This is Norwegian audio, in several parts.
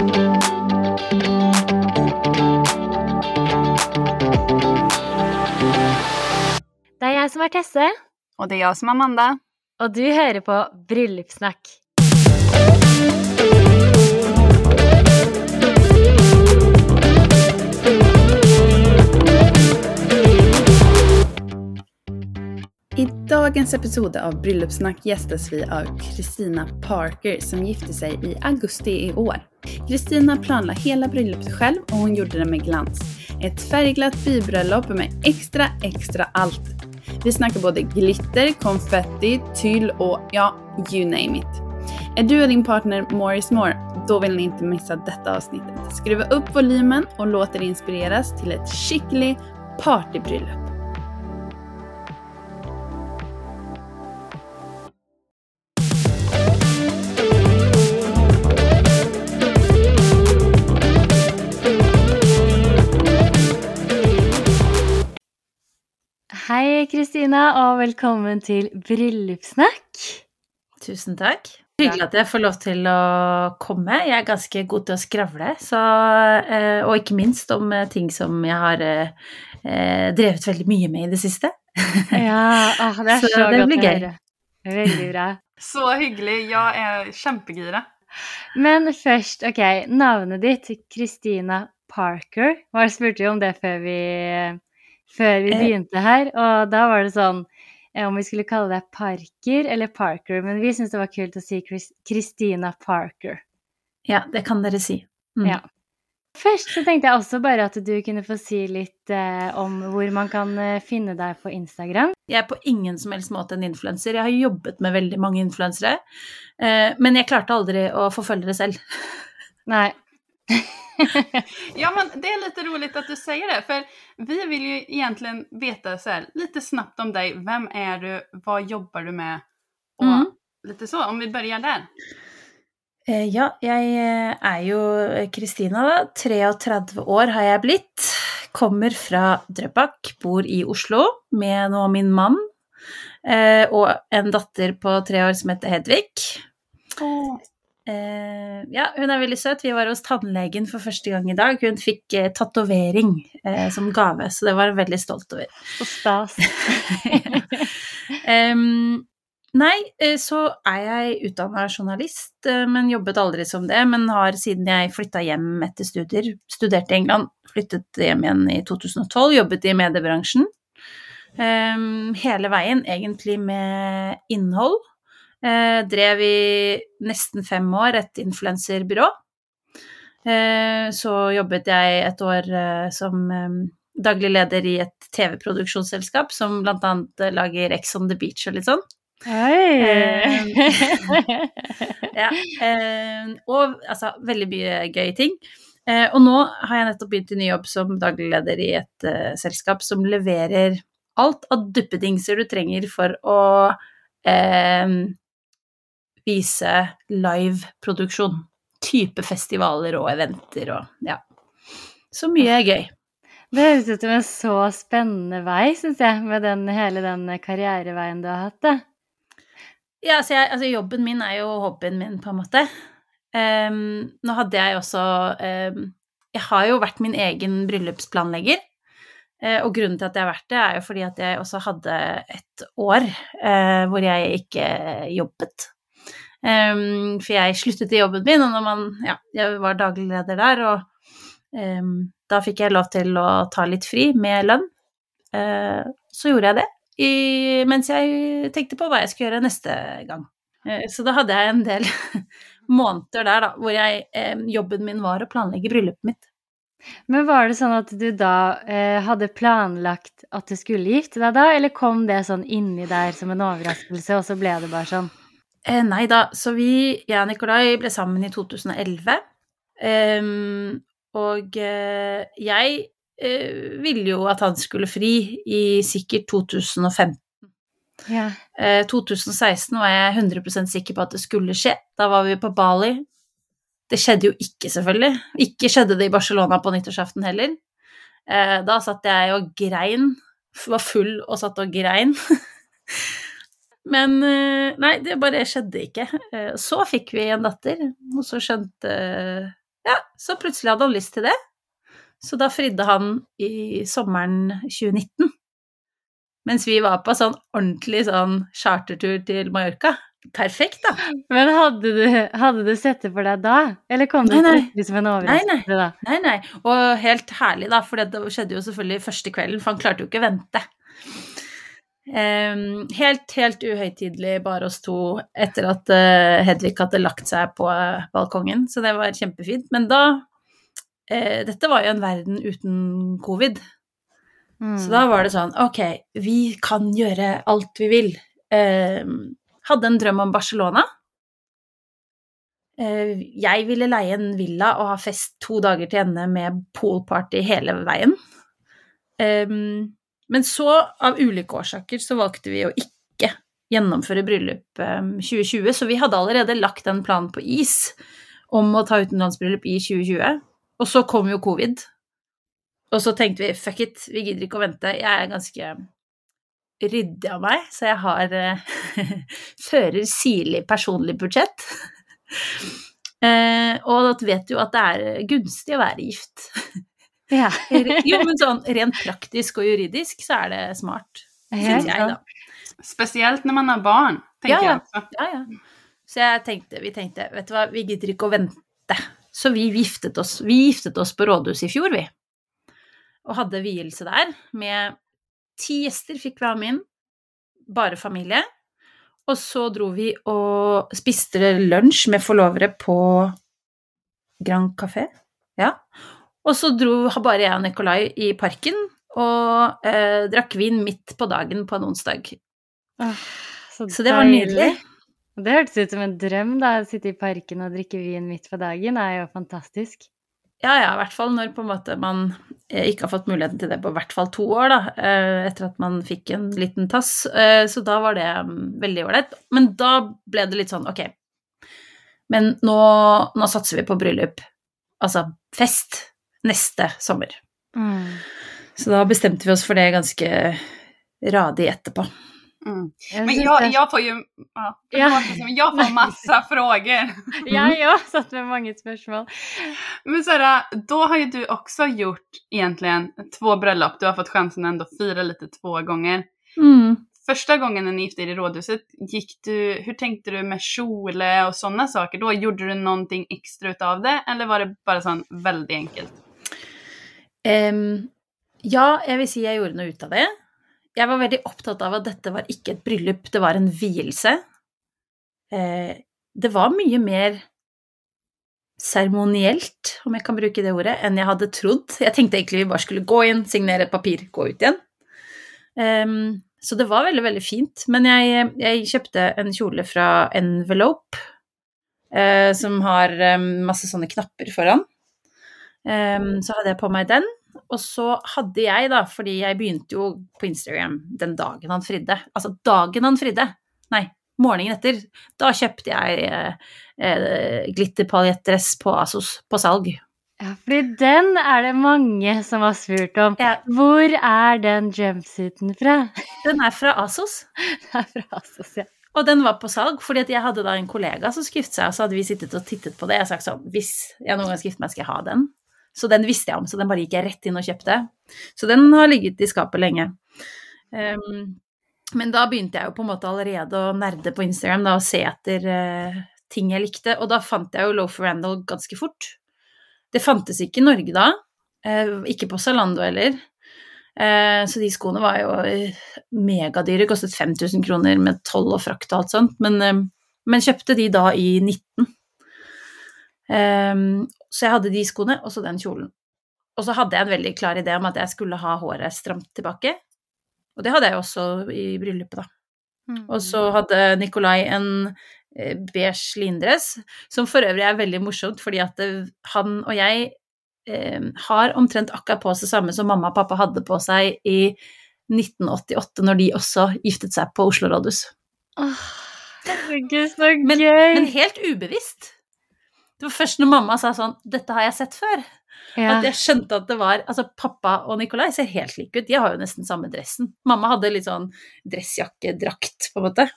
Det er jeg som er Tesse, Og det er jeg som er Amanda. og du hører på Bryllupssnakk. I dagens episode av Bryllupssnack gjestes vi av Kristina Parker som gifte seg i augusti i år. Kristina planlade hele bryllupet selv, og hun gjorde det med glans. Et färgglatt bybröllop med extra, extra allt. Vi snakker både glitter, konfetti, tyll og ja, you name it. Er du og din partner more is more, da vil ni ikke missa dette avsnittet. Skruva opp volymen og låt er inspireres til et skikkelig partybryllup. Hei, Kristina, og velkommen til Bryllupssnakk. Tusen takk. Hyggelig at jeg får lov til å komme. Jeg er ganske god til å skravle, så, eh, og ikke minst om eh, ting som jeg har eh, drevet veldig mye med i det siste. Ja, ah, det er Så så, det godt blir å høre. Veldig bra. Så hyggelig. Jeg er kjempegira. Men først, ok, navnet ditt, Kristina Parker, Hva spurte jo om det før vi, før vi Eh. begynte her, og da var det sånn eh, om vi skulle kalle deg Parker eller Parker, men vi syntes det var kult å si Chris- Kristina Parker. Ja, det kan dere si. Mm. Ja. Først så tenkte jeg også bare at du kunne få si litt eh, om hvor man kan eh, finne deg på Instagram. Jeg er på ingen som helst måte en influenser. Jeg har jobbet med veldig mange influensere, eh, men jeg klarte aldri å forfølge det selv. Nei. Ja, men det er litt rolig at du sier det, for vi vil jo egentlig så här, lite snabbt om deg. Hvem er du, hva jobber du med, og mm. litt så, om vi begynner der. Eh, Ja, jeg eh, er jo Kristina, da. 33 år har jeg blitt. Kommer fra Drøbak, bor i Oslo med nå min mann eh, og en datter på tre år som heter Hedvig. Eh, ja, hun er veldig søt. Vi var hos tannlegen for første gang i dag. Hun fikk eh, tatovering eh, som gave, så det var hun veldig stolt over. Så stas. um, nei, eh, så er jeg utdanna journalist, eh, men jobbet aldri som det. Men har siden jeg flytta hjem etter studier, studerte i England, flyttet hjem igjen i 2012, jobbet i mediebransjen. Um, hele veien egentlig med innhold. Eh, drev i nesten fem år et influenserbyrå. Eh, så jobbet jeg et år eh, som eh, daglig leder i et TV-produksjonsselskap som blant annet eh, lager Ex on the Beach og litt sånn. Ja, eh, og altså veldig mye gøye ting. Eh, og nå har jeg nettopp begynt i ny jobb som daglig leder i et eh, selskap som leverer alt av duppedingser du trenger for å eh, vise live-produksjon. Type festivaler og eventer og ja. Så mye er gøy. Det høres ut som en så spennende vei, syns jeg, med den, hele den karriereveien du har hatt. Det. Ja, jeg, altså jobben min er jo hobbyen min, på en måte. Um, nå hadde jeg også um, Jeg har jo vært min egen bryllupsplanlegger. Uh, og grunnen til at jeg har vært det, er jo fordi at jeg også hadde et år uh, hvor jeg ikke jobbet. Ehm, for jeg sluttet i jobben min, og man Ja, jeg var daglig leder der, og um, da fikk jeg lov til å ta litt fri med lønn. Uh, så gjorde jeg det i, mens jeg tenkte på hva jeg skulle gjøre neste gang. Uh, Så da hadde jeg en del måneder der da, hvor jeg, eh, jobben min var å planlegge bryllupet mitt. Men var det sånn at du da eh, hadde planlagt at du skulle gifte deg da, eller kom det sånn inni der som en overraskelse, og så ble det bare sånn? Eh, nei da, så vi, jeg og Nikolai, ble sammen i 2011. Um, og eh, jeg eh, ville jo at han skulle fri i sikkert 2015. Ja. Eh, 2016 var jeg 100% sikker på at det skulle skje. Da var vi på Bali. Det skjedde jo ikke, selvfølgelig. Ikke skjedde det i Barcelona på nyttårsaften heller. Eh, da satt jeg og grein. Var full og satt og grein. Men eh, nei, det bare skjedde ikke. Eh, Så fikk vi en datter, og så skjønte Ja, så plutselig hadde han lyst til det. Så da fridde han i sommeren 2019. Mens vi var på sånn ordentlig sånn chartertur til Mallorca. Perfekt, da. Men hadde du, hadde du sett det for deg da? Eller kom det plutselig som en overraskelse da? Nei, nei. Og helt herlig, da, for det skjedde jo selvfølgelig første kvelden, for han klarte jo ikke å vente. Ehm, helt, helt uhøytidelig, bare oss to, etter at uh, Hedvig hadde lagt seg på uh, balkongen, så det var kjempefint. Men da uh, Dette var jo en verden uten covid, Mm. så da var det sånn Ok, vi kan gjøre alt vi vil. Hadde en drøm om Barcelona. Eh, jeg ville leie en villa og ha fest to dager til ende med poolparty hele veien. Ehm, men så, av ulike årsaker, så valgte vi å ikke gjennomføre bryllup ehm, 2020, så vi hadde allerede lagt den planen på is om å ta utenlandsbryllup i 2020. Og så kom jo covid. Og så tenkte vi fuck it, vi gidder ikke å vente. Jeg er ganske ryddig av meg, så jeg har eh, fører sirlig personlig budsjett. Eh, og at vet jo at det er gunstig å være gift. Ja. Jo, men sånn rent praktisk og juridisk så er det smart, syns jeg, da. Spesielt når man har barn, tenker Ja, ja. jeg. Ja, ja. Så jeg tenkte, vi tenkte, vet du hva, vi gidder ikke å vente. Så vi giftet oss, vi giftet oss på rådhuset i fjor, vi. Og hadde vielse der med ti gjester fikk være med inn. Bare familie. Og så dro vi og spiste lunsj med forlovere på Grand Café. Ja. Og så dro bare jeg og Nikolai i parken og eh, drakk vin midt på dagen på en onsdag. Åh, Så det var nydelig. Det hørtes ut som en drøm, da. Å sitte i parken og drikke vin midt på dagen er jo fantastisk. Ja, ja, i hvert fall når på en måte man eh, ikke har fått muligheten til det på i hvert fall to år, da, eh, etter at man fikk en liten tass. Eh, Så da var det mm, veldig ålreit. Men da ble det litt sånn, ok, men nå, nå satser vi på bryllup. Altså fest neste sommer. Mm. Så da bestemte vi oss for det ganske radig etterpå. Mm. Jeg Men synes jag, jag får ju, ja, Ja. liksom, jag får massa frågor. Jeg òg satt med mange spørsmål. Men Sara, då har ju du också gjort egentligen två bröllop. Du har fått chansen att ändå fira lite två gånger. Mm. Första gången när ni gifte er i rådhuset, gick du, hur tänkte du med kjole och sådana saker då? Gjorde du någonting extra utav det eller var det bara sån väldigt enkelt? Em, ja, jeg vil si jeg gjorde noe ut av det. Jeg var veldig opptatt av at dette var ikke et bryllup, det var en vielse. Eh, det var mye mer seremonielt, om jeg kan bruke det ordet, enn jeg hadde trodd. Jeg tenkte egentlig vi bare skulle gå inn, signere et papir, gå ut igjen. Um, så det var veldig, veldig fint. Men jeg, jeg kjøpte en kjole fra Envelope, eh, som har um, masse sånne knapper foran. Em, så hadde jeg på meg den. Og så hadde jeg, da, fordi jeg begynte jo på Instagram den dagen han fridde. Altså dagen han fridde! Nei, morgenen etter. Da kjøpte jeg eh, eh, glitterpaljettdress på Asos på salg. Ja, fordi den er det mange som har spurt om. Ja. Hvor er den jumpsuiten fra? Den er fra Asos. Den er fra Asos, ja. Og den var på salg, fordi jeg hadde da en kollega som skulle gifte seg, og så hadde vi sittet og tittet på det. Jeg sagt sånn Hvis jeg noen gang skal gifte meg, skal jeg ha den. Så den visste jeg om, så den bare gikk jeg rett inn og kjøpte. Så den har ligget i skapet lenge. Um, men da begynte jeg jo på en måte allerede å nerde på Instagram da, og se etter uh, ting jeg likte, og da fant jeg jo Lofer Randall ganske fort. Det fantes ikke i Norge da, uh, ikke på Zalando heller. Eh, så de skoene var jo megadyre, kostet 5000 kroner med toll og frakt og alt sånt, men, men kjøpte de da i 19. Ehm, så jeg hadde de skoene, og så den kjolen. Og så hadde jeg en veldig klar idé om at jeg skulle ha håret stramt tilbake. Og det hadde jeg også i bryllupet, da. Og så hadde Nikolai en eh, beige lindress, som for øvrig er veldig morsomt, fordi at det, han og jeg eh, har omtrent akkurat på seg samme som mamma og pappa hadde på seg i 1988, når de også giftet seg på Oslo rådhus. Herregud, så Men, men helt ubevisst. Det var først når mamma sa sånn 'Dette har jeg sett før', ja. at jeg skjønte at det var Altså, pappa og Nikolai ser helt like ut. De har jo nesten samme dressen. Mamma hadde litt sånn dressjakke-drakt, på en måte.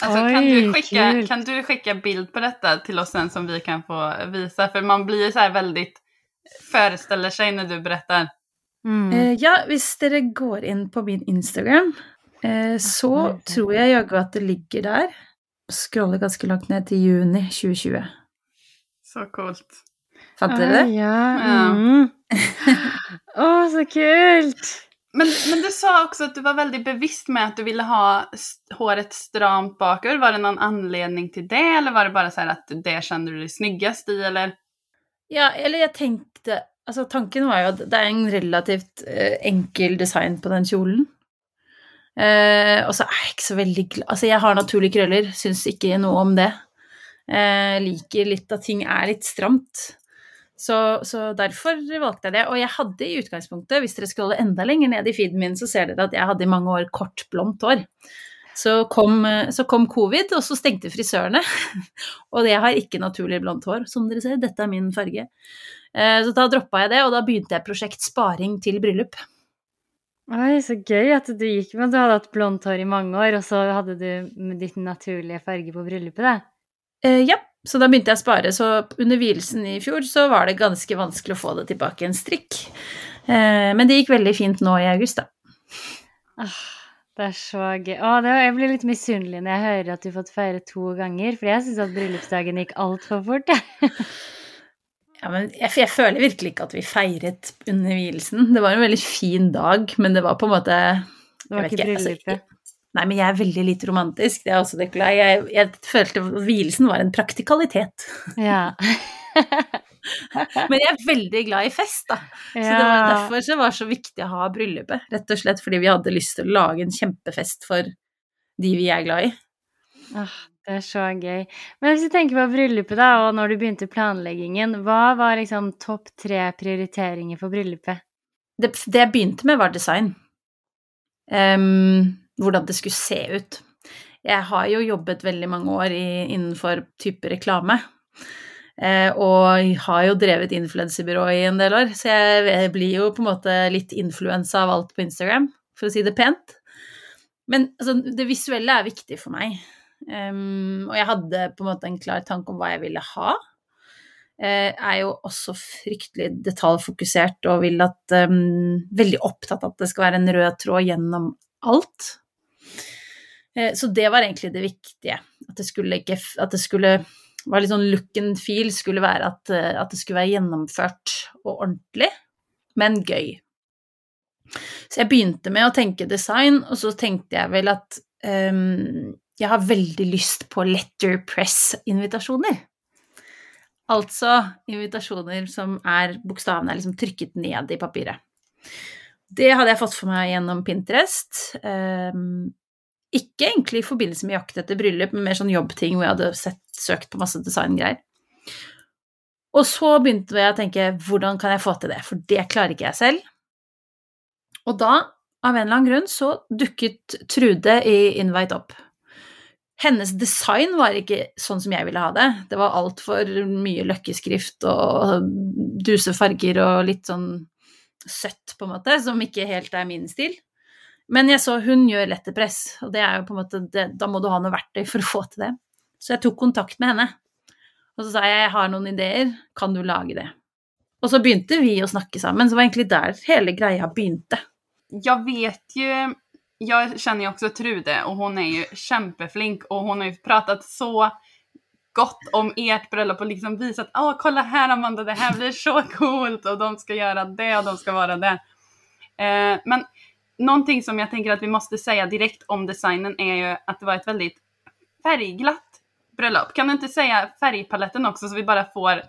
Alltså, kan, du skikke skicka, kan du skicka bild på dette til oss sen som vi kan få visa? For man blir så här väldigt, föreställer sig när du berättar. Mm. Eh, ja, hvis dere går inn på min Instagram, eh, så tror jeg jaggu at det ligger der. Scroller ganske langt ned til juni 2020. Så kult. Fant dere det? Oj, ja. Ja. Mm. Åh, så kult! Men, men du sa også at du var veldig bevisst med at du ville ha håret stramt bakover. Var det noen anledning til det eller var det bare sånn at det kjente du deg snyggest i eller? Ja, eller jeg tenkte Altså, tanken var jo at det er en relativt uh, enkel design på den kjolen. Uh, og så er jeg ikke så veldig glad Altså, jeg har naturlige krøller, syns ikke noe om det. Eh, liker litt at ting er litt stramt. Så, så derfor valgte jeg det. Og jeg hadde i utgangspunktet, hvis dere scroller enda lenger ned i feeden min, så ser dere at jeg hadde i mange år kort, blondt hår. Så kom, eh, så kom covid, og så stengte frisørene. og jeg har ikke naturlig blondt hår, som dere ser. Dette er min farge. Eh, Så da droppa jeg det, og da begynte jeg prosjekt sparing til bryllup. Oi, så gøy at du gikk med Du hadde hatt blondt hår i mange år, og så hadde du ditt naturlige farge på bryllupet, da. Eh, ja, så da begynte jeg å spare. Så under vielsen i fjor så var det ganske vanskelig å få det tilbake en strikk. Eh, men det gikk veldig fint nå i august, da. Ah, det er så gøy. Å, det, jeg blir litt misunnelig når jeg hører at du har fått feire to ganger, for jeg syns at bryllupsdagen gikk altfor fort. Ja, men jeg, jeg føler virkelig ikke at vi feiret under vielsen. Det var en veldig fin dag, men det var på en måte Det var ikke bryllupet? altså, bryllupet. Nei, men jeg er veldig lite romantisk. Det er også det, jeg, jeg følte vielsen var en praktikalitet. Ja. Men jeg er veldig glad i fest, da. Så det var derfor så var det så viktig å ha bryllupet. Rett og slett fordi vi hadde lyst til å lage en kjempefest for de vi er glad i. Ah, det er så gøy. Men hvis du tenker på bryllupet, da, og når du begynte planleggingen, hva var liksom topp tre prioriteringer for bryllupet? Det, det jeg begynte med, var design. Em, hvordan det skulle se ut. Jeg har jo jobbet veldig mange år i, innenfor type reklame. Eh, og har jo drevet influensebyrå i en del år, så jeg, jeg blir jo på en måte litt influensa av alt på Instagram, for å si det pent. Men altså, det visuelle er viktig for meg. Um, og jeg hadde på en måte en klar tanke om hva jeg ville ha. Uh, er jo også fryktelig detaljfokusert og vil at um, Veldig opptatt av at det skal være en rød tråd gjennom alt. Eh, så det var egentlig det viktige. At det skulle At det skulle var litt sånn look and feel skulle være at, eh, at det skulle være gjennomført og ordentlig, men gøy. Så jeg begynte med å tenke design, og så tenkte jeg vel at um, jeg har veldig lyst på letterpress-invitasjoner. Altså invitasjoner som er bokstavene er liksom trykket ned i papiret. Det hadde jeg fått for meg gjennom Pinterest. Em, ikke egentlig i forbindelse med jakt etter bryllup, men mer sånn jobbting hvor jeg hadde sett, søkt på masse designgreier. Og så begynte jeg å tenke hvordan kan jeg få til det, for det klarer ikke jeg selv. Og da, av en eller annen grunn, så dukket Trude i Invite opp. Hennes design var ikke sånn som jeg ville ha det. Det var altfor mye løkkeskrift og duse farger og litt sånn søtt, på en måte, som ikke helt er min stil. Men jeg så hun gjør letterpress, og det er jo på en måte det, da må du ha noe verktøy for å få til det. Så jeg tok kontakt med henne. Og så sa jeg jeg har noen ideer, kan du lage det? Og så begynte vi å snakke sammen, så det var egentlig der hele greia begynte. Jeg vet jo Jeg kjenner jo også Trude og hun er jo kjempeflink, og hun har jo pratet så godt om ert bröllop og liksom visat, åh kolla här Amanda, det här blir så coolt och de ska göra det och de ska vara det. Eh, men någonting som jag tänker att vi måste säga direkt om designen är ju att det var ett väldigt färgglatt bröllop. Kan du inte säga färgpaletten också så vi bara får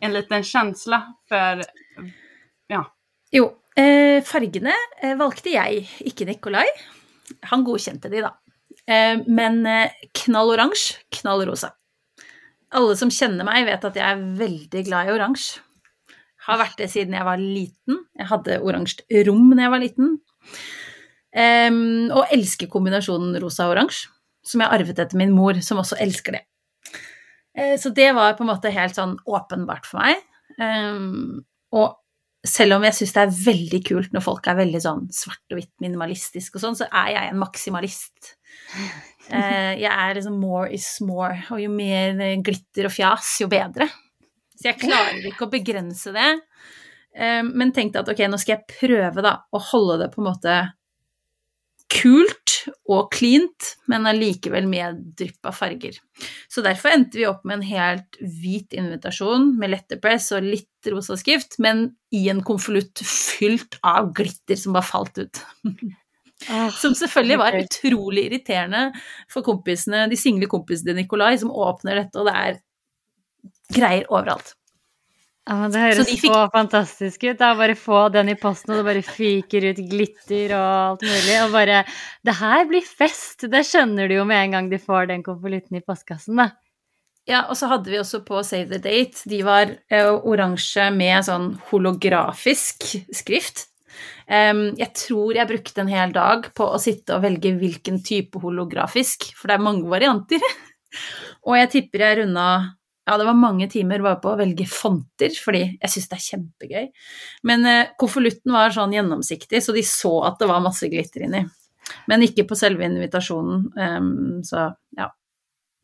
en liten känsla för, ja, Jo, eh, fargene eh, valgte jeg, ikke Nikolai. Han godkjente de, da. Eh, men knalloransje, knallrosa. Alle som kjenner meg, vet at jeg er veldig glad i oransje. Har vært det siden jeg var liten. Jeg hadde oransje rom da jeg var liten. Em, og elsker kombinasjonen rosa og oransje, som jeg arvet etter min mor, som også elsker det. Uh, så det var på en måte helt sånn åpenbart for meg. Um, og selv om jeg syns det er veldig kult når folk er veldig sånn svart og hvitt minimalistisk og sånn, så er jeg en maksimalist. Uh, jeg er liksom more is more, og jo mer glitter og fjas, jo bedre. Så jeg klarer ikke å begrense det. Eh, men tenkte at ok, nå skal jeg prøve da å holde det på en måte kult og cleant, men allikevel med drypp av farger. Så derfor endte vi opp med en helt hvit invitasjon med letterpress og litt rosa skrift, men i en konvolutt fylt av glitter som bare falt ut. Som selvfølgelig var utrolig irriterende for kompisene, de single kompisene til Nikolai, som åpner dette, og det er greier overalt. Ja, men det høres så, de fikk- fantastisk ut. Da bare få den i posten, og det bare fyker ut glitter og alt mulig. Og bare Det her blir fest! Det skjønner du jo med en gang de får den konvolutten i postkassen, da. Ja, og så hadde vi også på Save the Date, de var eh, oransje med sånn holografisk skrift. Um, jeg tror jeg brukte en hel dag på å sitte og velge hvilken type holografisk, for det er mange varianter. og jeg tipper jeg runda ja, det var mange timer bare på å velge fonter, fordi jeg syns det er kjempegøy. Men eh, konvolutten var sånn gjennomsiktig, så de så at det var masse glitter inni. Men ikke på selve invitasjonen, um, så ja.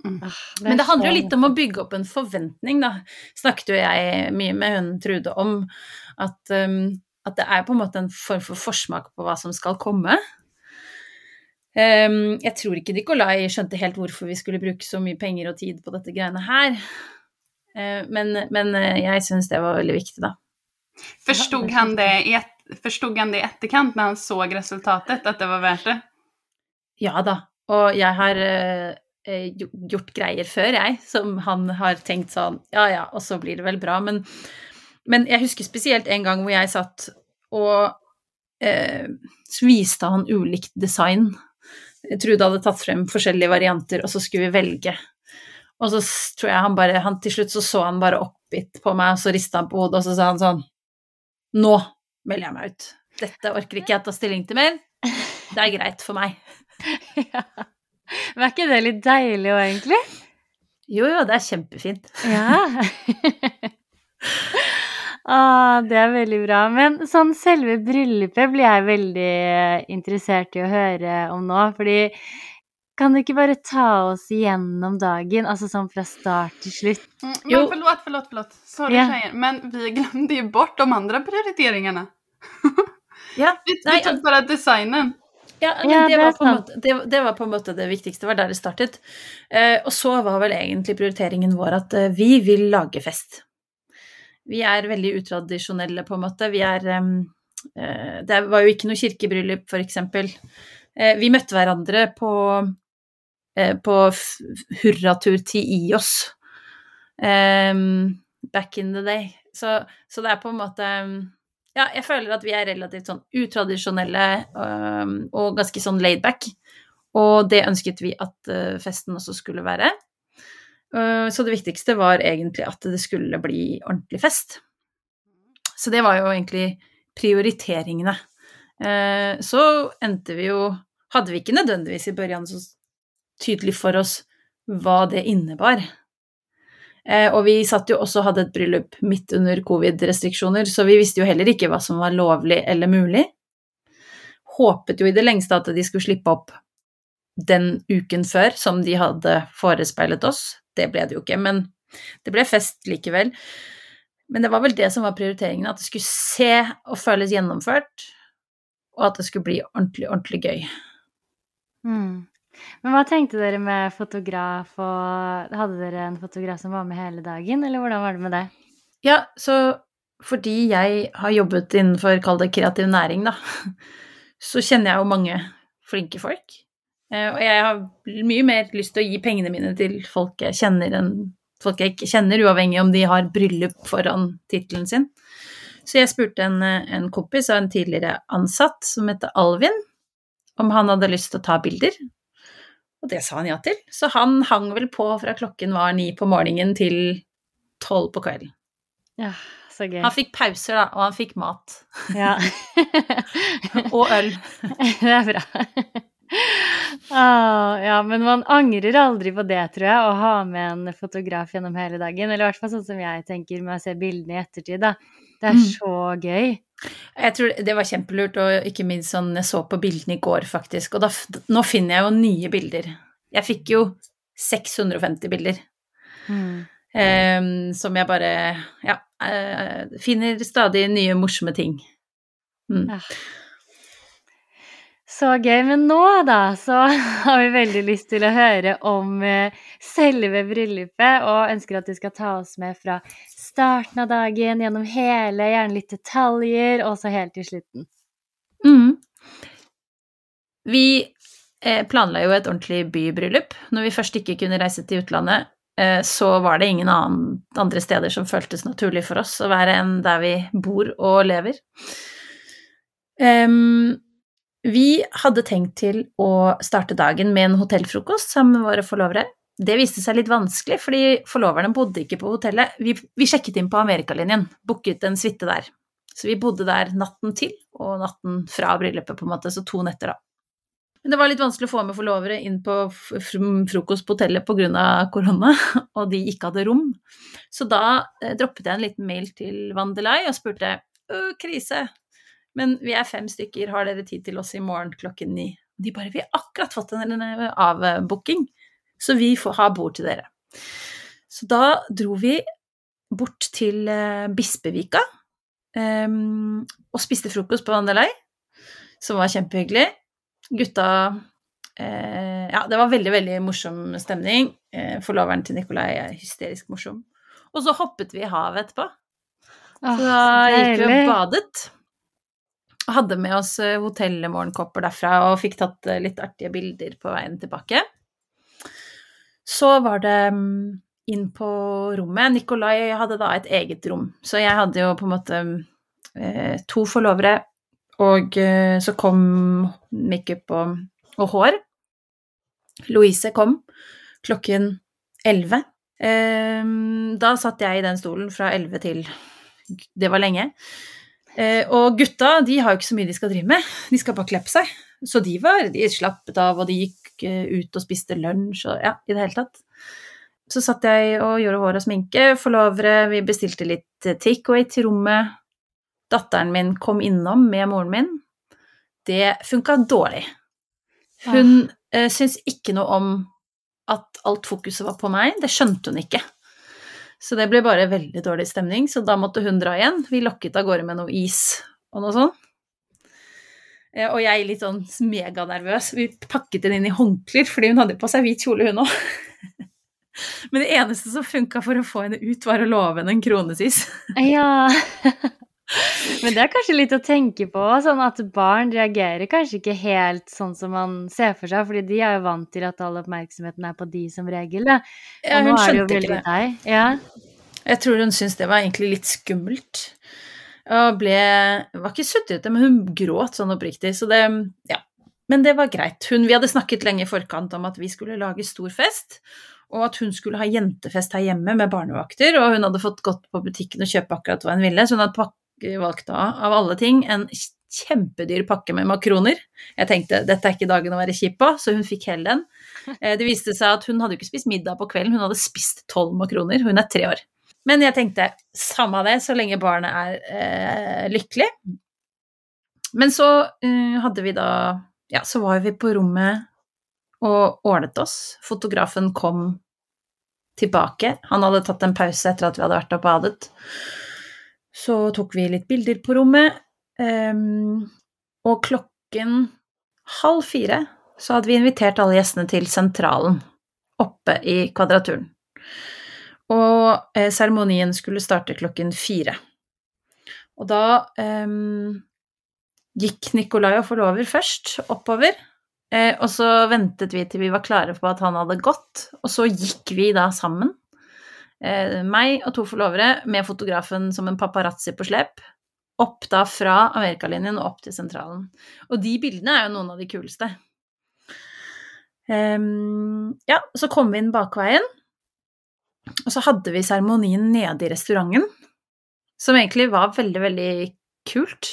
Ah, Men det er handler jo litt om å bygge opp en forventning, da. Snakket jo jeg mye med hun Trude om at, um, at det er på en måte en form for forsmak på hva som skal komme. Um, jeg tror ikke Nikolai skjønte helt hvorfor vi skulle bruke så mye penger og tid på dette greiene her. Uh, men, men uh, jeg syns det var veldig viktig, da. Förstod han, det i han det i etterkant når han såg resultatet, at det var verdt det? Ja da. Og jeg har eh, eh, gjort greier før, jeg, som han har tenkt sånn Ja ja, og så blir det vel bra. Men, men jeg husker spesielt en gang hvor jeg satt og eh, så viste han ulikt design. Trude hadde tatt frem forskjellige varianter, og så skulle vi velge. Og så tror jeg han bare han Til slutt så så han bare oppgitt på meg, og så rista han på hodet, og så sa han sånn Nå melder jeg meg ut. Dette orker ikke jeg ta stilling til mer. Det er greit for meg. ja. Men er ikke det litt deilig òg, egentlig? Jo, jo, det er kjempefint. Ja. ah, det er veldig bra. Men sånn selve bryllupet blir jeg veldig eh, interessert i å høre om nå. Fordi kan du ikke bare ta oss gjennom dagen, altså sånn fra start til slutt? Mm, Jo. men forlåt, forlåt. förlåt. Sorry Ja. tjejer, men vi glemte jo bort de andre prioriteringene. Ja, Vi, Nei, vi tog bara designen. ja, Ja, det, var på en måte, det, det var på en måte det viktigste. Det var der det startet. Eh, og så var vel egentlig prioriteringen vår at eh, vi vil lage fest. Vi er veldig utradisjonelle, på en måte. Vi er eh, Det var jo ikke noe kirkebryllup, eksempel. Eh, vi møtte hverandre på, eh, på hurratur til IOS back in the day. Så, så det er på en måte Ja, jeg føler at vi er relativt sånn utradisjonelle og ganske sånn laidback. Og det ønsket vi at festen også skulle være. Uh, så det viktigste var egentlig at det skulle bli ordentlig fest. Så det var jo egentlig prioriteringene. Eh, så endte vi jo Hadde vi ikke nødvendigvis i børjan så tydelig for oss hva det innebar. Eh, og vi satt jo også og hadde et bryllup midt under covid-restriksjoner, så vi visste jo heller ikke hva som var lovlig eller mulig. Håpet jo i det lengste at de skulle slippe opp den uken før, som de hadde forespeilet oss. Det ble det jo ikke, men det ble fest likevel. Men det var vel det som var prioriteringen, at det skulle se og føles gjennomført, og at det skulle bli ordentlig, ordentlig gøy. Mm. Men hva tenkte dere med fotograf, og hadde dere en fotograf som var med hele dagen, eller hvordan var det med det? Ja, så fordi jeg har jobbet innenfor, kall det kreativ næring, da, så kjenner jeg jo mange flinke folk. Eh, Og jeg har mye mer lyst til å gi pengene mine til folk jeg kjenner enn folk jeg ikke kjenner, uavhengig om de har bryllup foran tittelen sin. Så jeg spurte en, eh, en kompis av en tidligere ansatt som heter Alvin, om han hadde lyst til å ta bilder. Og det sa han ja til. Så han hang vel på fra klokken var ni på morgenen til tolv på kvelden. Ja, så gøy. Han fikk pauser, da, og han fikk mat. Ja. Og øl. det er bra. Ah, ja, men man angrer aldri på det, tror jeg, å ha med en fotograf gjennom hele dagen. Eller i hvert fall sånn som jeg tenker med å se bildene i ettertid, da. Det er Mm. så gøy. Jeg tror det var kjempelurt, og ikke minst sånn jeg så på bildene i går, faktisk. Og da, nå finner jeg jo nye bilder. Jeg fikk jo 650 bilder. Mm. eh, som jeg bare Ja, eh, finner stadig nye morsomme ting. Mm. Ja. Så gøy. Men nå, da, så har vi veldig lyst til å høre om eh, selve bryllupet, og ønsker at du skal ta oss med fra starten av dagen, gjennom hele, gjerne litt detaljer, og så helt til slutten. Mm. Vi eh, planla jo et ordentlig bybryllup. Når vi først ikke kunne reise til utlandet, eh, så var det ingen andre steder som føltes naturlig for oss å være enn der vi bor og lever. Em, vi hadde tenkt til å starte dagen med en hotellfrokost sammen med våre forlovere. Det viste seg litt vanskelig, fordi forloverne bodde ikke på hotellet. Vi, vi sjekket inn på Amerikalinjen, booket en suite der. Så vi bodde der natten til, og natten fra bryllupet, på en måte, så to netter, da. Men det var litt vanskelig å få med forlovere inn på frokost på hotellet pga. korona, og de ikke hadde rom. Så da eh, droppet jeg en liten mail til Vandelai og spurte «Ø, krise, men vi er fem stykker, har dere tid til oss i morgen klokken ni? De bare vi har akkurat fått en avbooking, så vi får ha bord til dere. Så da dro vi bort til eh, Bispevika um, og spiste frokost på Vandeløy, som var kjempehyggelig. Gutta uh, Ja, det var veldig, veldig morsom stemning. Uh, forloveren til Nikolai er hysterisk morsom. Og så hoppet vi i havet etterpå. Så da gikk vi og badet. Og hadde med oss eh, hotellmorgenkopper derfra og fikk tatt eh, litt artige bilder på veien tilbake. Så var det mm, inn på rommet. Nikolai hadde da et eget rom, så jeg hadde jo på en måte eh, to forlovere, og så kom makeup og, og hår. Louise kom klokken elleve. Da satt jeg i den stolen fra elleve til Det var lenge. Eh, og gutta de har jo ikke så mye de skal drive med, de skal bare kle på seg. Så de var, de slappet av, og de gikk eh, ut og spiste lunsj og ja, i det hele tatt. Så satt jeg og gjorde hår og sminke, forlovere, vi bestilte litt takeaway til rommet. Datteren min kom innom med moren min. Det funka dårlig. Hun eh, syntes ikke noe om at alt fokuset var på meg, det skjønte hun ikke. Så det ble bare veldig dårlig stemning, så da måtte hun dra igjen. Vi lokket av gårde med noe is og noe sånt. Eh, Og jeg litt sånn meganervøs. Vi pakket den inn i håndklær, fordi hun hadde på seg hvit kjole, hun òg. Men det eneste som funka for å få henne ut, var å love henne en kronesis. Ja. Men det er kanskje litt å tenke på, sånn at barn reagerer kanskje ikke helt sånn som man ser for seg, fordi de er jo vant til at all oppmerksomheten er på de som regel, da. Ja, Og hun skjønte ikke det. deg. Ja. Jeg tror hun syntes det var egentlig litt skummelt. Og ble Var ikke sutrete, men hun gråt sånn oppriktig, så det Ja. Men det var greit. Hun, vi hadde snakket lenge i forkant om at vi skulle lage stor fest, og at hun skulle ha jentefest her hjemme med barnevakter, og hun hadde fått gått på butikken og kjøpe akkurat hva hun ville, så hun hadde valgt da, av alle ting, en kjempedyr pakke med makroner. Jeg tenkte dette er ikke dagen å være kjip på, så hun fikk hele den. Eh, Det viste seg at hun hadde ikke spist middag på kvelden, hun hadde spist tolv makroner. Hun er tre år. Men jeg tenkte samme av det, så lenge barnet er eh, lykkelig. Men så eh, hadde vi da Ja, så var vi på rommet og ordnet oss. Fotografen kom tilbake. Han hadde tatt en pause etter at vi hadde vært og badet. Så tok vi litt bilder på rommet. ehm, og klokken halv fire så hadde vi invitert alle gjestene til sentralen oppe i Kvadraturen. Og eh, seremonien skulle starte klokken fire. Og da ehm, gikk Nikolai og forlover først oppover, eh, og så ventet vi til vi var klare på at han hadde gått, og så gikk vi da sammen, meg og to forlovere, med fotografen som en paparazzi på slep, opp da fra Amerikalinjen og opp til sentralen. Og de bildene er jo noen av de kuleste. Um, ja, så kom vi inn bakveien, og så hadde vi seremonien nede i restauranten, som egentlig var veldig, veldig kult.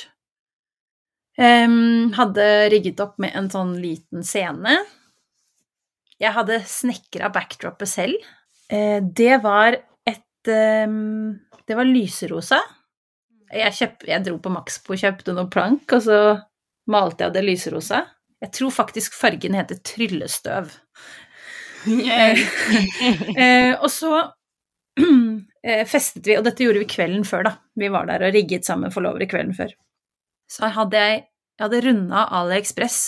Um, hadde rigget opp med en sånn liten scene. Jeg hadde snekra backdropet selv. Eh, det var et ehm, Det var lyserosa. Jeg, kjøpt, jeg dro på Maxbo og kjøpte noen plank, og så malte jeg det lyserosa. Jeg tror faktisk fargen heter tryllestøv. Yay. Eh, og så eh, festet vi, og dette gjorde vi kvelden før, da. Vi var der og rigget sammen forlovere kvelden før. Så hadde jeg, jeg hadde runda AliExpress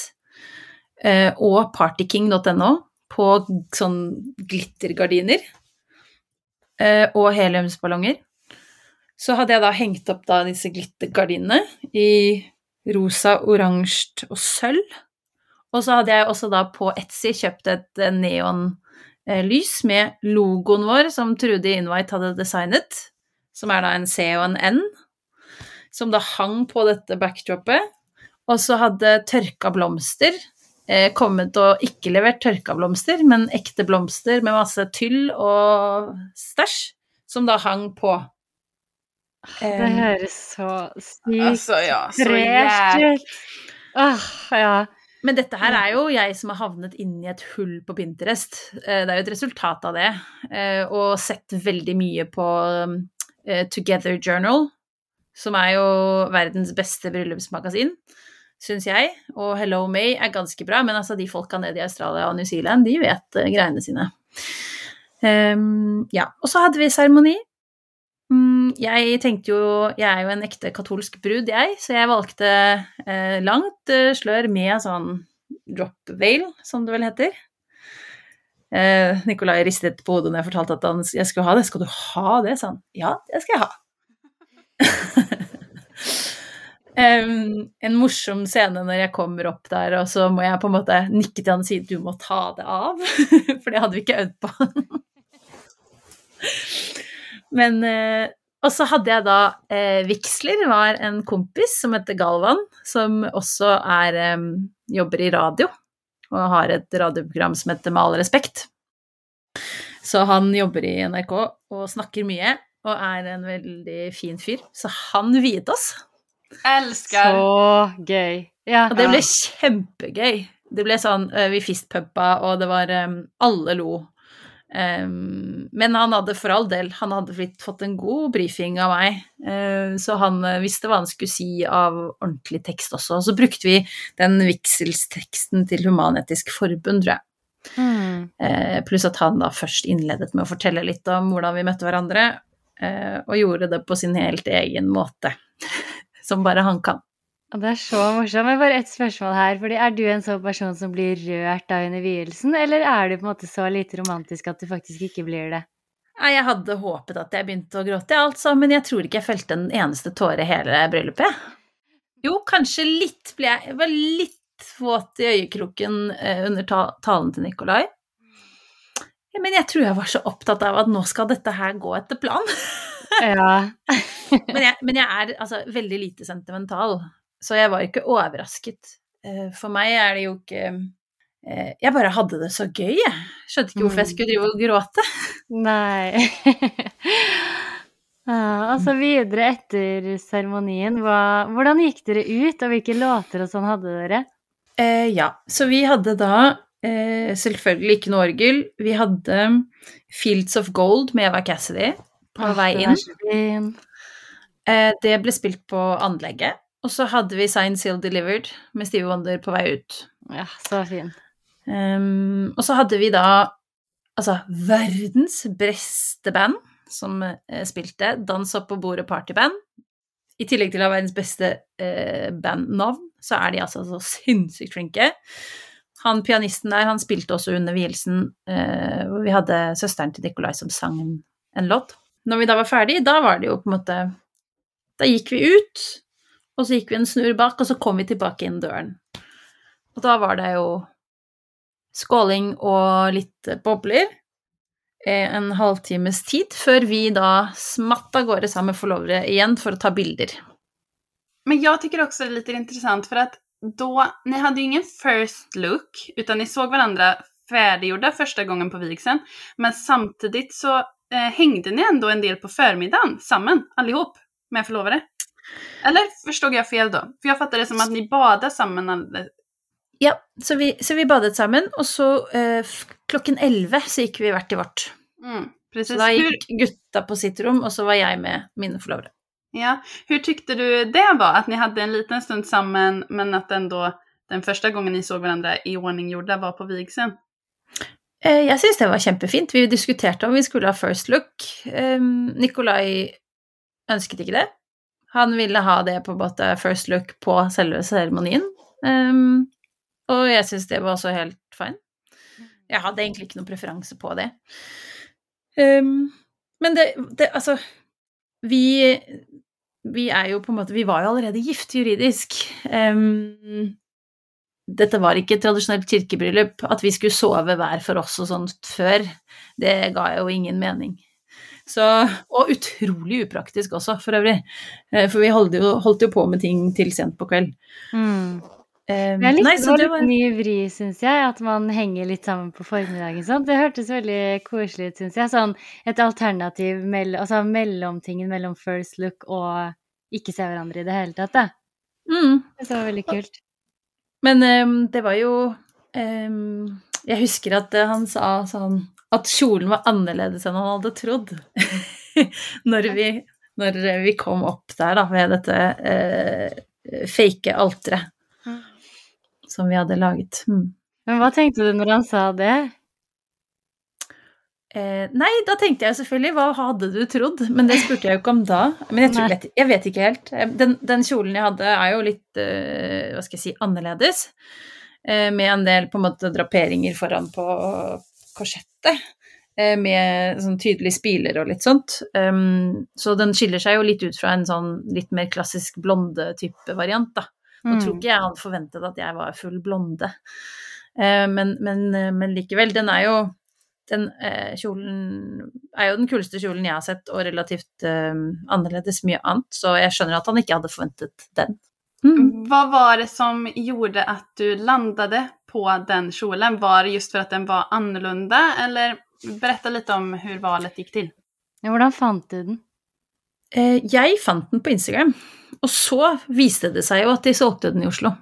eh, og partyking.no på sånn glittergardiner eh, og heliumsballonger. Så hadde jeg da hengt opp da disse glittergardinene i rosa, oransje og sølv. Og så hadde jeg også da på Etsy kjøpt et eh, neonlys med logoen vår som Trude Invite hadde designet, som er da en C og en N, som da hang på dette backdropet. Og så hadde tørka blomster eh, kommet og ikke levert tørka blomster, men ekte blomster med masse tyll og stæsj, som da hang på. Det Eh, høres så sykt Altså, ja, så fresh ut. Åh, ja. Men dette her er jo jeg som har havnet inni et hull på Pinterest. Eh, Det er jo et resultat av det. eh, Og sett veldig mye på eh, Together Journal, som er jo verdens beste bryllupsmagasin, syns jeg. Og Hello May er ganske bra, men altså de folka nede i Australia og New Zealand, de vet eh, greiene sine. Um, ja. Og så hadde vi seremoni. Mm, Jeg tenkte jo Jeg er jo en ekte katolsk brud, jeg, så jeg valgte eh, langt eh, slør med sånn drop veil, som det vel heter. Eh, Nikolai ristet på hodet når jeg fortalte at han, jeg skulle ha det. 'Skal du ha det?' sa han. 'Ja, det skal jeg ha'. Em, en morsom scene når jeg kommer opp der, og så må jeg på en måte nikke til han og si 'du må ta det av', for det hadde vi ikke øvd på. Men uh, Og så hadde jeg da uh, Vigsler, var en kompis som heter Galvan, som også er um, jobber i radio, og har et radioprogram som heter Med all respekt. Så han jobber i NRK og snakker mye, og er en veldig fin fyr. Så han viet oss. Älskar. Så gøy. Ja. Og det ble kjempegøy. Det ble sånn eh, Vi fistpumpa, og det var eh, Alle lo. Um, men han hadde for all del Han hadde blitt, fått en god brifing av meg, uh, så han visste hva han skulle si av ordentlig tekst også. Og så brukte vi den vigselsteksten til Human-Etisk Forbund, tror jeg. Mm. Uh, pluss at han da først innledet med å fortelle litt om hvordan vi møtte hverandre, uh, og gjorde det på sin helt egen måte. Som bare han kan. Og det er så morsomt. Men bare ett spørsmål her. fordi Er du en sånn person som blir rørt av under vielsen, eller er du på en måte så lite romantisk at du faktisk ikke blir det? Nei, jeg hadde håpet at jeg begynte å gråte, jeg, altså, men jeg tror ikke jeg felte en eneste tåre hele bryllupet. Jo, kanskje litt ble jeg Jeg var litt våt i øyekroken eh, under talen til Nikolai. Men jeg tror jeg var så opptatt av at nå skal dette her gå etter planen. Ja. Men jeg, men jeg er altså veldig lite sentimental, så jeg var ikke overrasket. Eh, For meg er det jo ikke eh, Jeg bare hadde det så gøy, jeg. Skjønte ikke hvorfor jeg skulle drive og gråte. Nei. Ja, og så videre etter seremonien, hvordan gikk dere ut, og hvilke låter og sånn hadde dere? Eh, ja, så vi hadde da eh, selvfølgelig ikke noe orgel. Vi hadde Fields of Gold med Eva Cassidy på vei inn. Eh, det ble spilt på anlegget. Og så hadde vi Sign Seal Delivered med Steve Wonder på vei ut. Ja, så fin. Um, og så hadde vi da altså verdens beste band som eh, spilte Dans opp på bordet partyband. I tillegg til å ha verdens beste eh, bandnavn, så er de altså så sinnssykt flinke. Han pianisten der, han spilte også under vielsen, eh, hvor vi hadde søsteren til Nikolai som sang en låt. Når vi da var ferdig, da var det jo på en måte Da gikk vi ut, og så gikk vi en snurr bak, og så kom vi tilbake inn døren. Og da var det jo skåling og litt bobler. eh, En halvtimes tid før vi da smatt av gårde sammen med forlovere igjen for å ta bilder. Men jag tycker också det är lite intressant för att då, ni hade ju ingen first look, utan ni såg varandra färdiggjorda första gången på vigseln. Men samtidigt så eh, hängde ni ändå en del på förmiddagen sammen allihop, med förlovare. Eller förstod jag fel då? För jag fattade det som att ni badade sammen. Ja, så vi, så vi badet sammen, og så eh, klokken elleve så gikk vi hvert til vårt. mm, Så da gikk gutta på sitt rom, og så var jeg med mine forlovere. ja, hur tykte du det var? at ni hadde en liten stund sammen, men at den, då, den første gangen ni så hverandre i ordning gjorde, var på vigseln? Eh, Jeg syns det var kjempefint. Vi diskuterte om vi skulle ha first look. Um, Nikolai ønsket ikke det. Han ville ha det på både first look på selve seremonien. Um, og jeg syns det var også helt fine. Jeg hadde egentlig ikke noen preferanse på det. Um, men det, det Altså, vi Vi er jo på en måte Vi var jo allerede gift juridisk. Dette var ikke et tradisjonelt kirkebryllup. At vi skulle sove hver for oss og sånt før, det ga jo ingen mening. Så, og utrolig upraktisk også, for øvrig. Eh, For vi holdt jo, holdt jo på med ting til sent på kveld. Mm. Um, Jeg likte nei, det var litt var ny vri, syns jeg, at man henger litt sammen på formiddagen. Sånn. Det hørtes veldig koselig ut, syns jeg. Sånn et alternativ mell altså mellomtingen mellom first look og ikke se hverandre i det hele tatt. Da. mm. Det var veldig kult. Men um, det var jo um, Jeg husker at eh, han sa sånn at kjolen var annerledes enn han hadde trodd. når, vi, når vi kom opp der, da, ved dette uh, fake alteret Mm. som vi hadde laget. Mm. Men hva tenkte du når han sa det? Eh, nei, da tenkte jeg selvfølgelig hva hadde du trodd? Men det spurte jeg jo ikke om da. Men jeg, tror, jeg vet ikke helt. Eh, Den, den kjolen jeg hadde er jo litt, eh, hva skal jeg si, annerledes. Eh, med en del på en måte draperinger foran på korsettet. Eh, med sånn tydelige spiler og litt sånt. Um, så den skiller seg jo litt ut fra en sånn litt mer klassisk blonde-type variant, da. Nå tror Mm. ikke jeg hadde forventet at jeg var full blonde. Eh, men, men, men likevel, den er jo Den eh, kjolen er jo den kuleste kjolen jeg har sett, og relativt eh, annerledes mye annet, så jeg skjønner at han ikke hadde forventet den. Mm. Hva var det som gjorde at du landet på den kjolen? Var det just for at den var annorlunda eller berätta litt om hur valet gikk til? Hvordan fant du den? Eh, jeg fant den på Instagram, og så viste det seg jo at de solgte den i Oslo.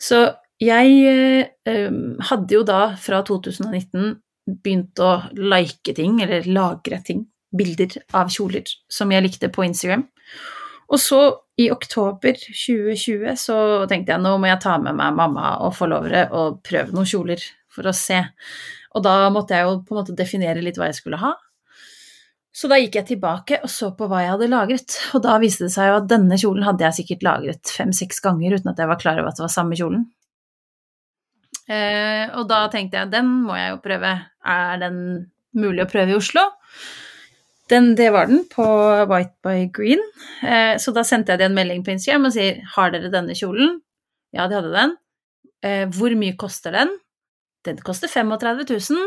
Så jeg eh, hadde jo da fra 2019 begynt å like ting, eller lagre ting, bilder av kjoler som jeg likte på Instagram. Og så i oktober 2020 så tenkte jeg nå må jeg ta med meg mamma og forlovere og prøve noen kjoler for å se. Og da måtte jeg jo på en måte definere litt hva jeg skulle ha. Så da gikk jeg tilbake og så på hva jeg hadde lagret, og da viste det seg jo at denne kjolen hadde jeg sikkert lagret fem-seks ganger uten at jeg var klar over at det var samme kjolen. Eh, og da tenkte jeg den må jeg jo prøve. Er den mulig å prøve i Oslo? Den, det var den, på White by Green. Eh, så da sendte jeg dem en melding på Instagram og sier har dere denne kjolen? Ja, de hadde den. Eh, hvor mye koster den? Den koster 35 000.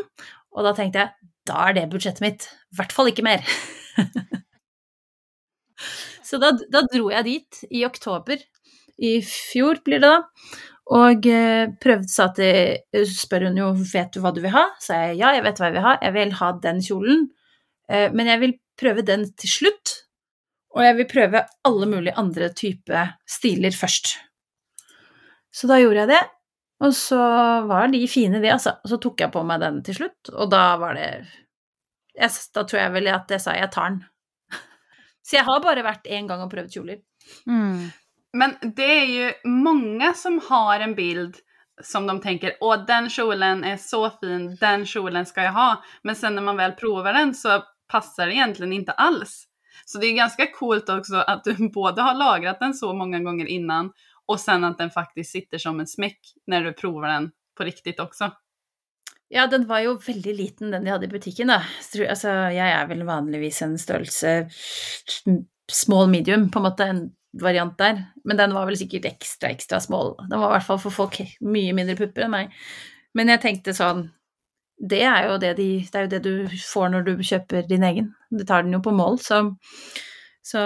Og da tenkte jeg da er det budsjettet mitt. I hvert fall ikke mer. Så da, da dro jeg dit i oktober i fjor, blir det da. Og eh, prøvde, sa til Spør hun jo vet du hva du vil ha? Sa jeg ja, jeg vet hva jeg vil ha. Jeg vil ha den kjolen. Eh, men jeg vil prøve den til slutt. Og jeg vil prøve alle mulige andre typer stiler først. Så da gjorde jeg det. Og så var de fine, de, altså. Så tok jeg på meg den til slutt, og da var det jeg, Da tror jeg vel at jeg sa jeg tar den. Så jeg har bare vært én gang og prøvd kjoler. Mm. Men det är ju många som har en bild som de tänker, åh den kjolen är så fin, den kjolen ska jag ha. Men sen när man väl provar den så passar det egentligen inte alls. Så det är ganska coolt också att du både har lagrat den så många gånger innan och sen att den faktiskt sitter som en smäck när du provar den på riktigt också. Ja, den var jo veldig liten, den de hadde i butikken, da. Altså, jeg er vel vanligvis en størrelse small medium, på en måte, en variant der. Men den var vel sikkert ekstra, ekstra small. Den var i hvert fall for folk mye mindre pupper enn meg. Men jeg tenkte sånn Det er jo det, de, det, er jo det du får når du kjøper din egen. Du tar den jo på mål, så Så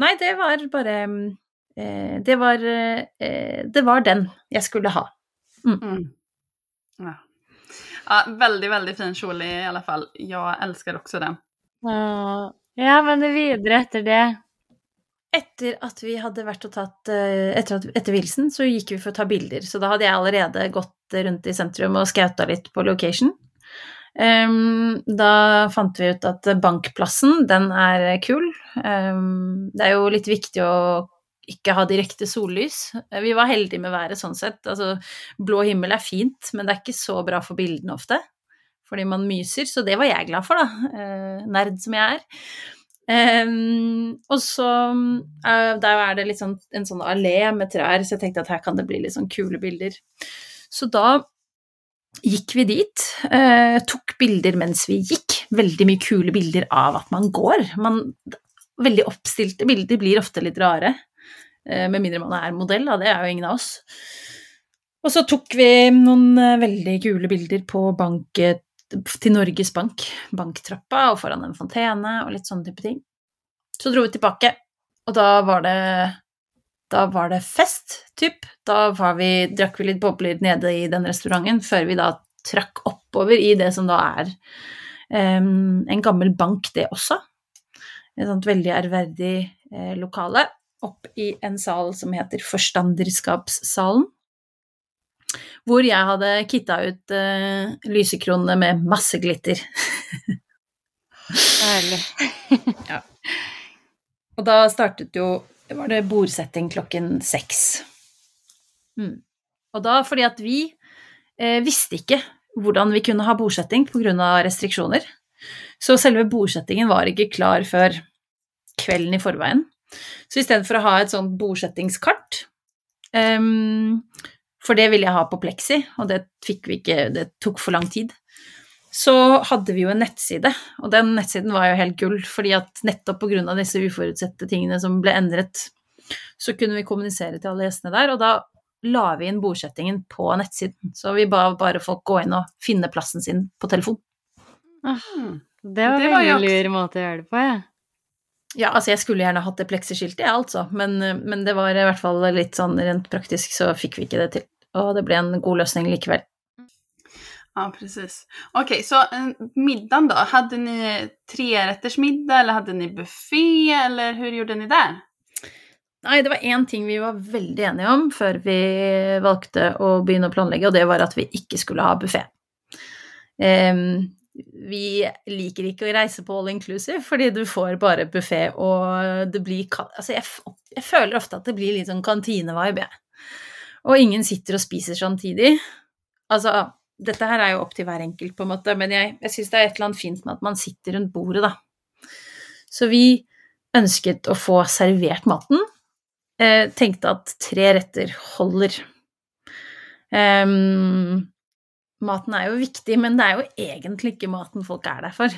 Nei, det var bare eh, Det var eh, Det var den jeg skulle ha. Mm. Ja. Ja, Veldig, veldig fin kjole i alle fall. Jeg elsker også den. Ja, men videre etter det. Etter at vi hadde vært og tatt eh, Etter, at, etter vielsen så gikk vi for å ta bilder, så da hadde jeg allerede gått rundt i sentrum og skauta litt på location. Um, da fant vi ut at Bankplassen, den er kul. Um, det er jo litt viktig å ikke ha direkte sollys. Vi var heldige med været sånn sett. Altså, blå himmel er fint, men det er ikke så bra for bildene ofte. fordi man myser, så det var jeg glad for, da. Uh, nerd som jeg er. Um, og så uh, Der er det sånn, en sånn allé med trær, så jeg tenkte at her kan det bli litt sånn kule bilder. Så da gikk vi dit, uh, tok bilder mens vi gikk. Veldig mye kule bilder av at man går. Man, veldig oppstilte bilder blir ofte litt rare, uh, med mindre man er modell, da. Det er jo ingen av oss. Og så tok vi noen veldig kule bilder på banket til Norges Bank, banktrappa, og foran en fontene og litt sånne type ting. Så dro vi tilbake, og da var det da var det fest, typ. Da vi, drakk vi litt bobler nede i den restauranten, før vi da trakk oppover i det som da er um, en gammel bank, det også. Et sånt veldig ærverdig eh, lokale. Opp i en sal som heter Forstanderskapssalen hvor jeg hadde kitta ut uh, lysekronene med masse glitter. Deilig. ja. Og da startet jo var det bordsetting klokken seks. Mm. Og da fordi at vi eh, visste ikke hvordan vi kunne ha bordsetting pga. restriksjoner. Så selve bordsettingen var ikke klar før kvelden i forveien. Så istedenfor å ha et sånt bordsettingskart um, for det ville jeg ha på Plexi, og det fikk vi ikke, det tok for lang tid. Så hadde vi jo en nettside, og den nettsiden var jo helt gull, fordi at nettopp pga. disse uforutsette tingene som ble endret, så kunne vi kommunisere til alle gjestene der, og da la vi inn bordsettingen på nettsiden. Så vi ba bare folk gå inn og finne plassen sin på telefon. Ah, det var en veldig lur måte å gjøre det på, jeg. Ja. Ja, altså jeg skulle gjerne hatt det pleksiskiltet, jeg, altså, men, men, det var i hvert fall litt sånn rent praktisk, så fikk vi ikke det til og det ble en god løsning likevel. Ja, precis. Okej, så eh, middagen då? Hade ni trerättersmiddag eller hade ni buffé eller hur gjorde ni där? Nei, det var én ting vi var veldig enige om før vi valgte å begynne å planlegge, og det var at vi ikke skulle ha buffé. Um, vi liker ikke å reise på all inclusive, fordi du får bare buffé, og det blir Altså, jeg, jeg, føler ofte at det blir litt sånn kantinevibe, jeg. Og ingen sitter og spiser samtidig. Altså, dette her er jo opp til hver enkelt, på en måte, men jeg, jeg syns det er et eller annet fint med at man sitter rundt bordet, da. Så vi ønsket å få servert maten. Eh, tenkte at tre retter holder. Um, maten er jo viktig, men det er jo egentlig ikke maten folk er der for.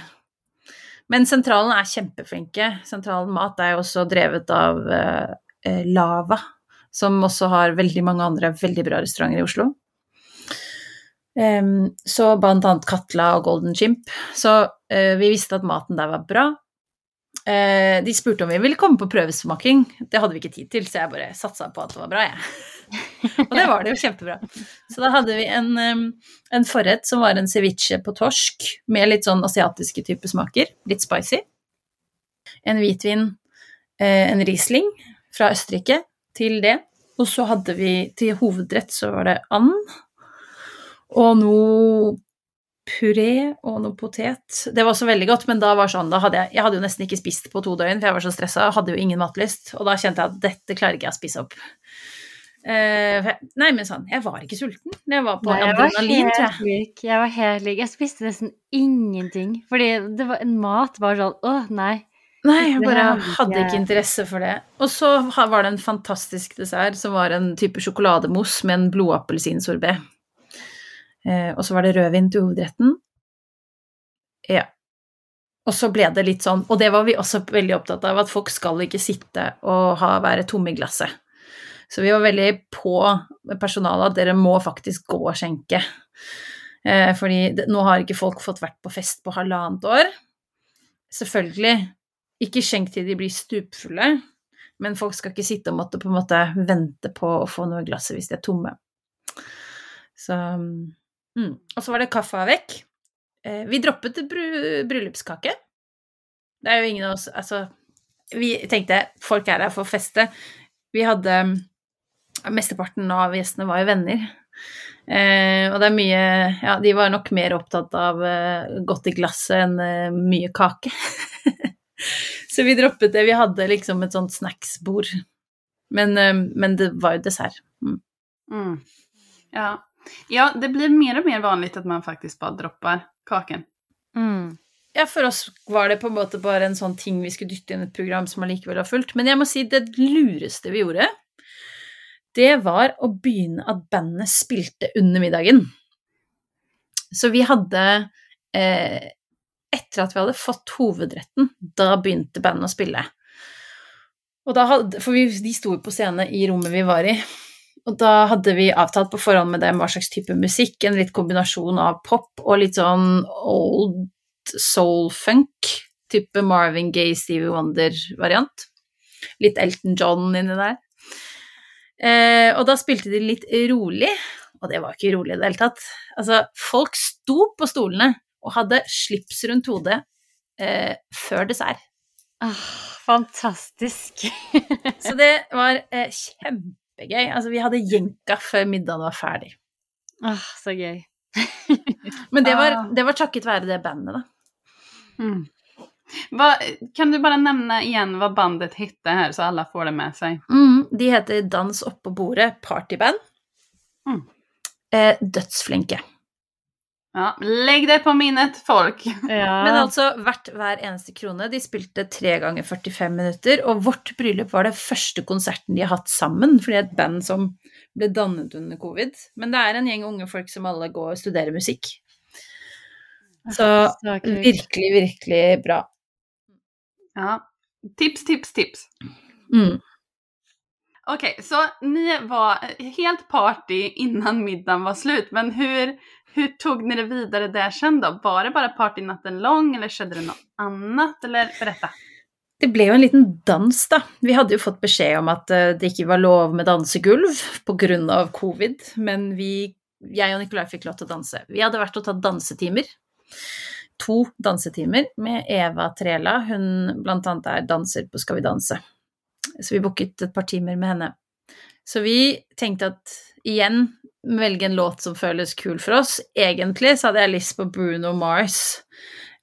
Men sentralen er kjempeflinke. Sentralen mat er jo også drevet av uh, Lava, som også har veldig mange andre veldig bra restauranter i Oslo. Um, så blant annet Katla og Golden Chimp. Så uh, vi visste at maten der var bra. Uh, de spurte om vi ville komme på prøvesmaking. Det hadde vi ikke tid til, så jeg bare satsa på at det var bra, jeg. og det var det jo kjempebra. Så da hadde vi en, um, en forrett som var en ceviche på torsk med litt sånn asiatiske typer smaker. Litt spicy. En hvitvin, uh, en Riesling fra Østerrike til det. Og så hadde vi til hovedrett så var det and og noe puré og noe potet. Det var også veldig godt, men da var sånn, da hadde jeg, jeg hadde jo nesten ikke spist på to døgn, for jeg var så stressa, hadde jo ingen matlyst, og da kjente jeg at dette klarer ikke jeg å spise opp. Uh, nei, men sånn, jeg var ikke sulten. Jeg var på nei, adrenalin, tror jeg. Lik. Jeg var helt lik. Jeg spiste nesten ingenting, fordi det var, mat var sånn Å, nei. Nei, jeg bare hadde ikke interesse for det. Og så var det en fantastisk dessert som var en type sjokolademousse med en blodappelsinsorbé. Eh, og så var det rødvin til hovedretten. Ja. Og så ble det litt sånn, og det var vi også veldig opptatt av, at folk skal ikke sitte og ha, være tomme i glasset. Så vi var veldig på personalet at dere må faktisk gå og skjenke. Eh, fordi det, nå har ikke folk fått vært på fest på halvannet år. Selvfølgelig ikke skjenk til de blir stupfulle, men folk skal ikke sitte og måtte på en måte vente på å få noe i glasset hvis de er tomme. Så mm. Og så var det kaffe vekk. Eh, vi droppet bry bryllupskake. Det er jo ingen av oss Altså, vi tenkte folk er der for å feste. Vi hadde Mesteparten av gjestene var jo venner. Eh, og det er mye Ja, de var nok mer opptatt av eh, godt i glasset enn eh, mye kake. Så vi droppet det. Vi hadde liksom et sånt snacksbord. Men, eh, men det var jo dessert. Mm. Mm. Ja. Ja, det blir mer og mer vanlig at man faktisk bare dropper kaken. Mm. Ja, for oss var det på en måte bare en sånn ting vi skulle dytte inn et program som allikevel var fullt. Men jeg må si det lureste vi gjorde, det var å begynne at bandet spilte under middagen. Så vi hadde eh, Etter at vi hadde fått hovedretten, da begynte bandet å spille. Og da hadde, for vi, de sto jo på scene i rommet vi var i. Og da hadde vi avtalt på forhånd med dem hva slags type musikk. En litt kombinasjon av pop og litt sånn old soul-funk. Type Marvin Gaye, Stevie Wonder-variant. Litt Elton John inni der. Eh, og da spilte de litt rolig, og det var ikke rolig i det hele tatt. Altså, folk sto på stolene og hadde slips rundt hodet eh, før dessert. Ah, fantastisk. Så det var eh, kjempegøy. Altså, vi hadde jenka før middagen var ferdig. ah, så gøy. Men det var, Ah. det var takket være det bandet, da. Mm. Hva, kan du bare nevne igjen hva bandet heter her, så alle får det med seg? Mm, de heter Dans oppå bordet partyband. Mm. Eh, dødsflinke. Ja, legg det på minnet, folk. Ja. Men altså verdt hver eneste krone. De spilte tre ganger 45 minutter, og Vårt bryllup var det første konserten de har hatt sammen, for det er et band som ble dannet under covid. Men det er en gjeng unge folk som alle går og studerer musikk. Så virkelig, virkelig bra. Ja. Tips, tips, tips. Mm. Okej, så ni var helt party innan middagen var slut, men hur, hur tog ni det vidare där sen då? Var det bara party natten lång eller skedde det något annat? Eller berätta. Det ble jo en liten dans, da. Vi hadde jo fått beskjed om at eh, det ikke var lov med dansegulv pga. covid, men vi, jeg og Nikolaj fikk lov til å danse. Vi hadde vært og tatt dansetimer. To dansetimer med Eva Trela. Hun blant annet er danser på Skal vi danse. Så vi booket et par timer med henne. Så vi tenkte at igjen velge en låt som føles kul for oss. Egentlig så hadde jeg lyst på Bruno Mars.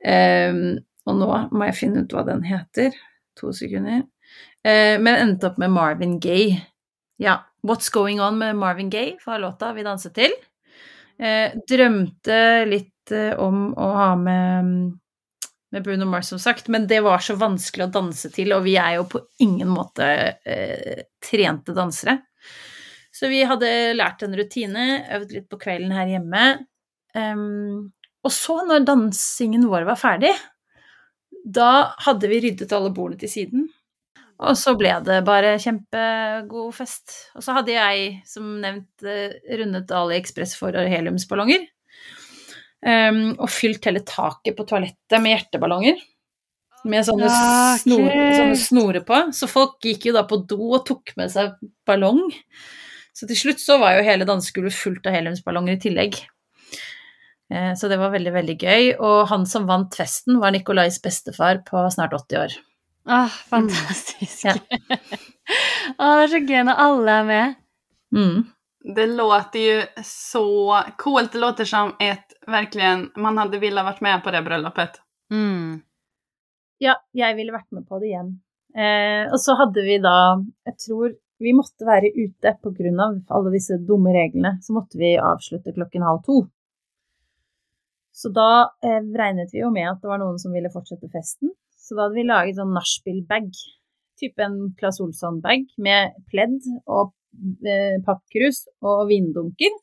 Um, og nå må jeg finne ut hva den heter. To sekunder. Uh, men endte opp med Marvin Gaye. Ja, What's Going On med Marvin Gaye var låta vi danset til. Uh, drømte litt uh, om å ha med, med Bruno Mars, som sagt, men det var så vanskelig å danse til, og vi er jo på ingen måte eh, trente dansere. Så vi hadde lært en rutine, øvd litt på kvelden her hjemme. Um, og så, når dansingen vår var ferdig, da hadde vi ryddet alle bordene til siden. Og så ble det bare kjempegod fest. Og så hadde jeg, som nevnt, rundet rundet AliExpress for heliumsballonger. Um, og fylt hele taket på toalettet med hjerteballonger. Med sånne, snore, snor, sånne snore på. Så folk gikk jo da på do og tok med seg ballong. Så til slutt så var jo hele dansegulvet fullt av heliumsballonger i tillegg. Eh, Så det var veldig, veldig gøy. Og han som vant festen, var Nikolais bestefar på snart 80 år. Åh, fantastisk. Ja. ah, det er så gøy når alle er med. Mm. Det låter jo så kult. Det låter som et virkelig man hadde villet vært med på det bryllupet. Mm. Ja, jeg ville vært med på det igjen. Eh, og så hadde vi da Jeg tror vi måtte være ute av alle disse dumme reglene. Så måtte vi avslutte klokken halv to. Så da eh, regnet vi jo med at det var noen som ville fortsette festen. Så da hadde vi laget sånn nachspiel-bag. Type en Claes Olsson-bag med pledd og eh, pappkrus og vindunker.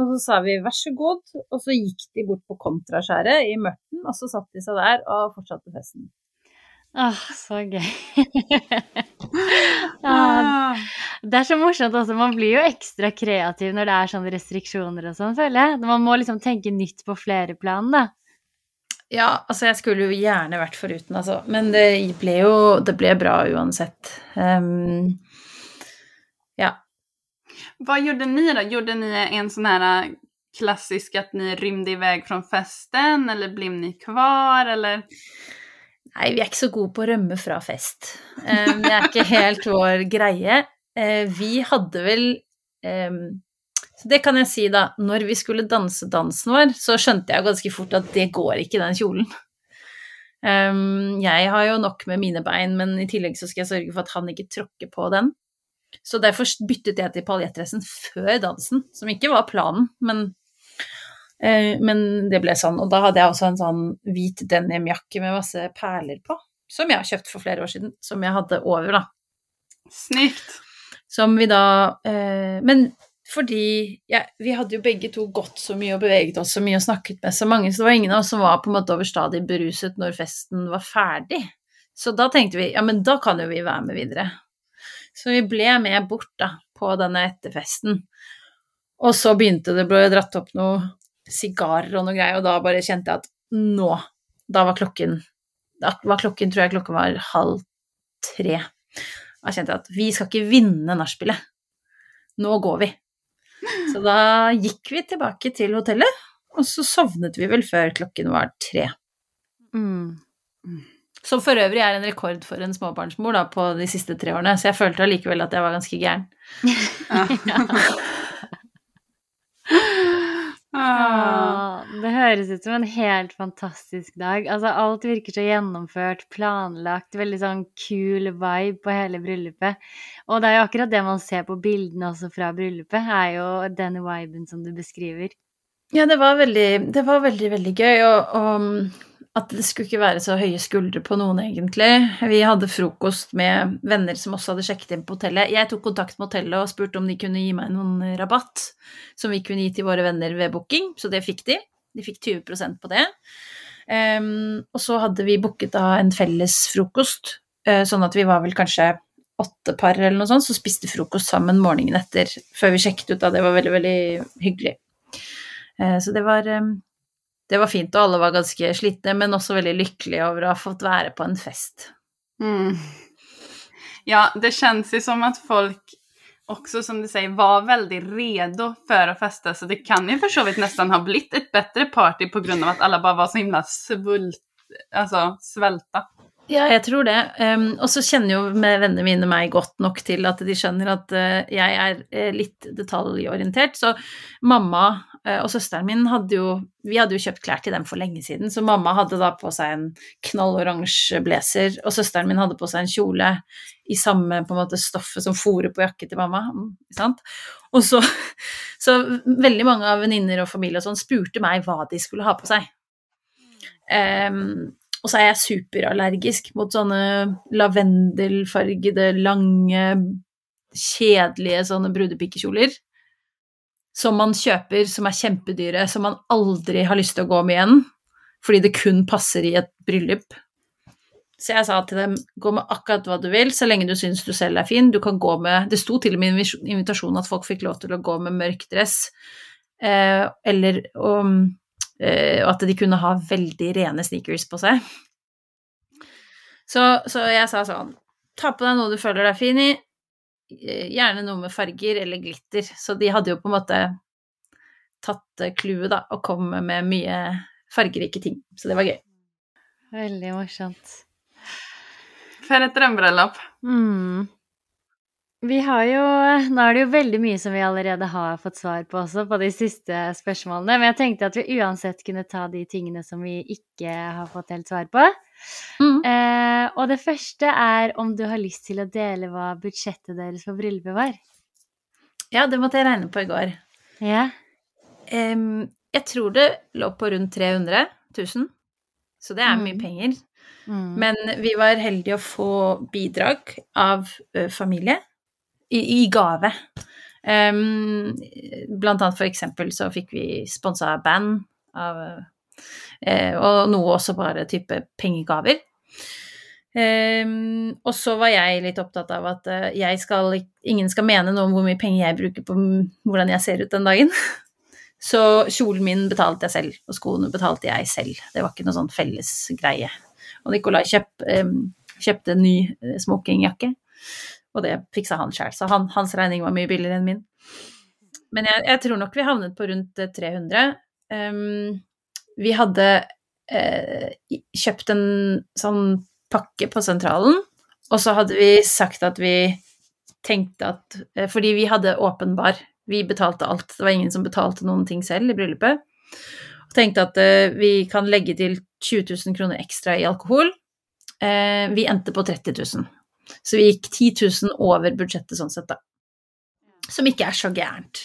Og så sa vi vær så god, og så gikk de bort på kontraskjæret i mørten, og så satt de seg der og fortsatte festen. Ah, så gøy. ah, Ah. det er så morsomt også. Man blir jo ekstra kreativ når det er sånne restriksjoner og sånn, føler jeg. Man må liksom tenke nytt på flere plan, da. Ja, altså jeg skulle jo gjerne vært foruten, altså. Men det ble jo det ble bra uansett. Um, ja. Hva gjorde ni da? Gjorde ni en sånn her klassisk klassisk dere ni rymde iväg fra festen eller ble ni kvar eller? Nei, vi er ikke så gode på å rømme fra fest. Um, det er ikke helt vår greie. Uh, vi hadde vel um, Så det kan jeg si, da. Når vi skulle danse dansen vår, så skjønte jeg ganske fort at det går ikke, den kjolen. Um, jeg har jo nok med mine bein, men i tillegg så skal jeg sørge for at han ikke tråkker på den. Så derfor byttet jeg til paljettdressen før dansen, som ikke var planen, men, men det ble sånn. Og da hadde jeg også en sånn hvit denimjakke med masse perler på, som jeg har kjøpt for flere år siden, som jeg hadde over, da. Snyggt! Som vi da eh, Men fordi ja, vi hadde jo begge to gått så mye og beveget oss så mye og snakket med så mange, så det var ingen av oss som var på en måte overstadig beruset når festen var ferdig. Så da tenkte vi ja, men da kan jo vi være med videre. Så vi ble med bort da, på denne etterfesten. Og så begynte det å bli dratt opp noe sigarer og noe greier, og da bare kjente jeg at nå Da var klokken Da var klokken, tror jeg klokken var halv tre. Da kjente jeg at vi skal ikke vinne nachspielet. Nå går vi. Så da gikk vi tilbake til hotellet, og så sovnet vi vel før klokken var tre. Mm. Som for øvrig er en rekord for en småbarnsmor da, på de siste tre årene, så jeg følte allikevel at jeg var ganske gæren. Ah. Ja, det høres ut som en helt fantastisk dag. Altså, alt virker så gjennomført, planlagt, veldig sånn cool vibe på hele bryllupet. Og det er jo akkurat det man ser på bildene også fra bryllupet, er jo den viben som du beskriver. Ja, det var veldig, det var veldig, veldig gøy, og, og at det skulle ikke være så høye skuldre på noen, egentlig. Vi hadde frokost med venner som også hadde sjekket inn på hotellet. Jeg tok kontakt med hotellet og spurte om de kunne gi meg noen rabatt som vi kunne gi til våre venner ved booking, så det fikk de. De fikk 20% på det. Um, og så hadde vi booket da en felles frokost, uh, sånn at vi var vel kanskje åtte par eller noe sånt, så spiste frokost sammen morgenen etter, før vi sjekket ut. da, Det var veldig, veldig hyggelig. Uh, så det var um, det var fint, og alle var ganske slitne, men også veldig lykkelige over å ha fått være på en fest. Mm. Ja, det kjennes jo som at folk också som du säger var väldigt redo för att festa så det kan ju för så vidt nästan ha blivit ett bättre party på grund av att alla bara var så himla svult, alltså svälta. Ja, jeg tror det. Um, og så kjenner jo vennene mine meg godt nok til at de skjønner at uh, jeg er uh, litt detaljorientert. Så mamma uh, og søsteren min hadde jo Vi hadde jo kjøpt klær til dem for lenge siden, så mamma hadde da på seg en knalloransje blazer, og søsteren min hadde på seg en kjole i samme på en måte stoffet som fòret på jakke til mamma. Mm, sant? Og så, så veldig mange av venninner og familie og sånn spurte meg hva de skulle ha på seg. Um, og så er jeg superallergisk mot sånne lavendelfargede, lange, kjedelige sånne brudepikekjoler. Som man kjøper, som er kjempedyre, som man aldri har lyst til å gå med igjen. Fordi det kun passer i et bryllup. Så jeg sa til dem gå med akkurat hva du vil, så lenge du syns du selv er fin. Du kan gå med Det sto til og med i invitasjonen at folk fikk lov til å gå med mørk dress. Eh, eller og, og at de kunne ha veldig rene sneakers på seg. Så, så, jeg sa sånn Ta på deg noe du føler deg fin i, gjerne noe med farger eller glitter. Så de hadde jo på en måte tatt clouet, da, og kom med mye fargerike ting. Så det var gøy. Veldig morsomt. For et drømmebryllup. Mm. Vi har jo Nå er det jo veldig mye som vi allerede har fått svar på også, på de siste spørsmålene. Men jeg tenkte at vi uansett kunne ta de tingene som vi ikke har fått helt svar på. Mm. Eh, og det første er om du har lyst til å dele hva budsjettet deres for bryllupet var. Ja, det måtte jeg regne på i går. Ja. Um, jeg tror det lå på rundt 300 000, så det er mye Mm. penger. Mm. Men vi var heldige å få bidrag av familie i, i gave. Um, blant annet for eksempel så fikk vi sponsa band av uh, Og noe også bare type pengegaver. Um, og så var jeg litt opptatt av at uh, skal, ingen skal mene noe om hvor mye penger jeg bruker på hvordan jeg ser ut den dagen. Så kjolen min betalte jeg selv, og skoene betalte jeg selv. Det var ikke noe sånn felles greie. Og Nikolai kjøp, um, kjøpte en ny eh, smokingjakke, og det fiksa han sjøl. Så han, hans regning var mye billigere enn min. Men jeg, jeg tror nok vi havnet på rundt eh, 300. Um, vi hadde eh, kjøpt en sånn pakke på sentralen, og så hadde vi sagt at vi tenkte at eh, Fordi vi hadde åpen bar. Vi betalte alt. Det var ingen som betalte noen ting selv i bryllupet. Og tenkte at eh, vi kan legge til 20 000 kroner ekstra i alkohol. Eh, vi endte på 30 000. Så vi gikk 10 000 over budsjettet sånn sett, da. Som ikke er så gærent.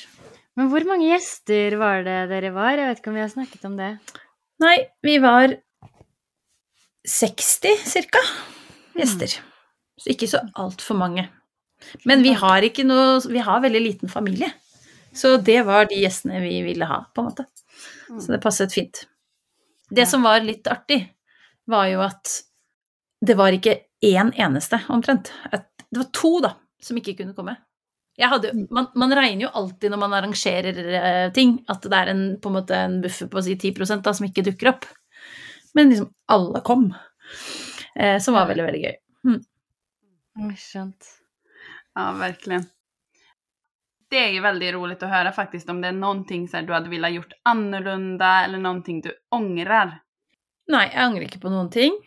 Men hvor mange gjester var det dere var? Jeg vet ikke om vi har snakket om det. Nei, vi var 60 cirka gjester. Så ikke så altfor mange. Men vi har noe Vi har veldig liten familie. Så det var de gjestene vi ville ha, på en måte. Så det passet fint. Det som var litt artig, var jo at det var ikke én eneste, omtrent. Det var to, da, som ikke kunne komme. Hadde, man, man regner jo alltid når man arrangerer uh, ting, at det er en, på en måte en buffer på å si 10 da, som ikke dukker opp. Men liksom alle kom. Uh, som var veldig, veldig gøy. Skjønt. Ja, virkelig. Det er jo veldig rolig å høre faktisk om det er noe du hadde villet gjort annorlunda eller noe du angrer. Nei, jeg angrer ikke på noen ting.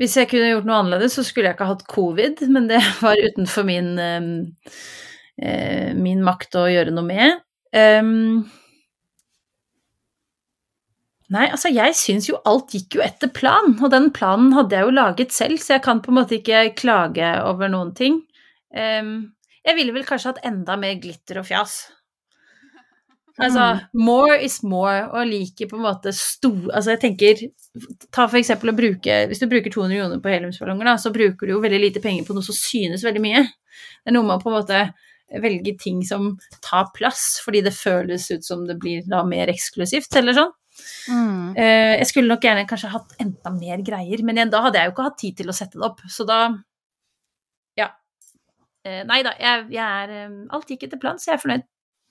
Hvis jeg kunne gjort noe annerledes, så skulle jeg ikke hatt covid, men det var utenfor min, eh, min makt å gjøre noe med. Um, nei, altså, jeg syns jo alt gikk jo etter plan, og den planen hadde jeg jo laget selv, så jeg kan på en måte ikke klage over noen ting. Um, jeg ville vel kanskje hatt enda mer glitter og fjas. Altså, more is more, og liker på en måte stor... Altså, jeg tenker Ta for eksempel å bruke Hvis du bruker 200 kroner på heliumsballonger, da, så bruker du jo veldig lite penger på noe som synes veldig mye. Det er noe med å på en måte velge ting som tar plass, fordi det føles ut som det blir da mer eksklusivt, eller sånn. Mm. Eh, jeg skulle nok gjerne kanskje hatt enda mer greier, men igjen, da hadde jeg jo ikke hatt tid til å sette det opp, så da Ja. Eh, nei da, jeg, jeg er eh, Alt gikk etter planen, så jeg er fornøyd.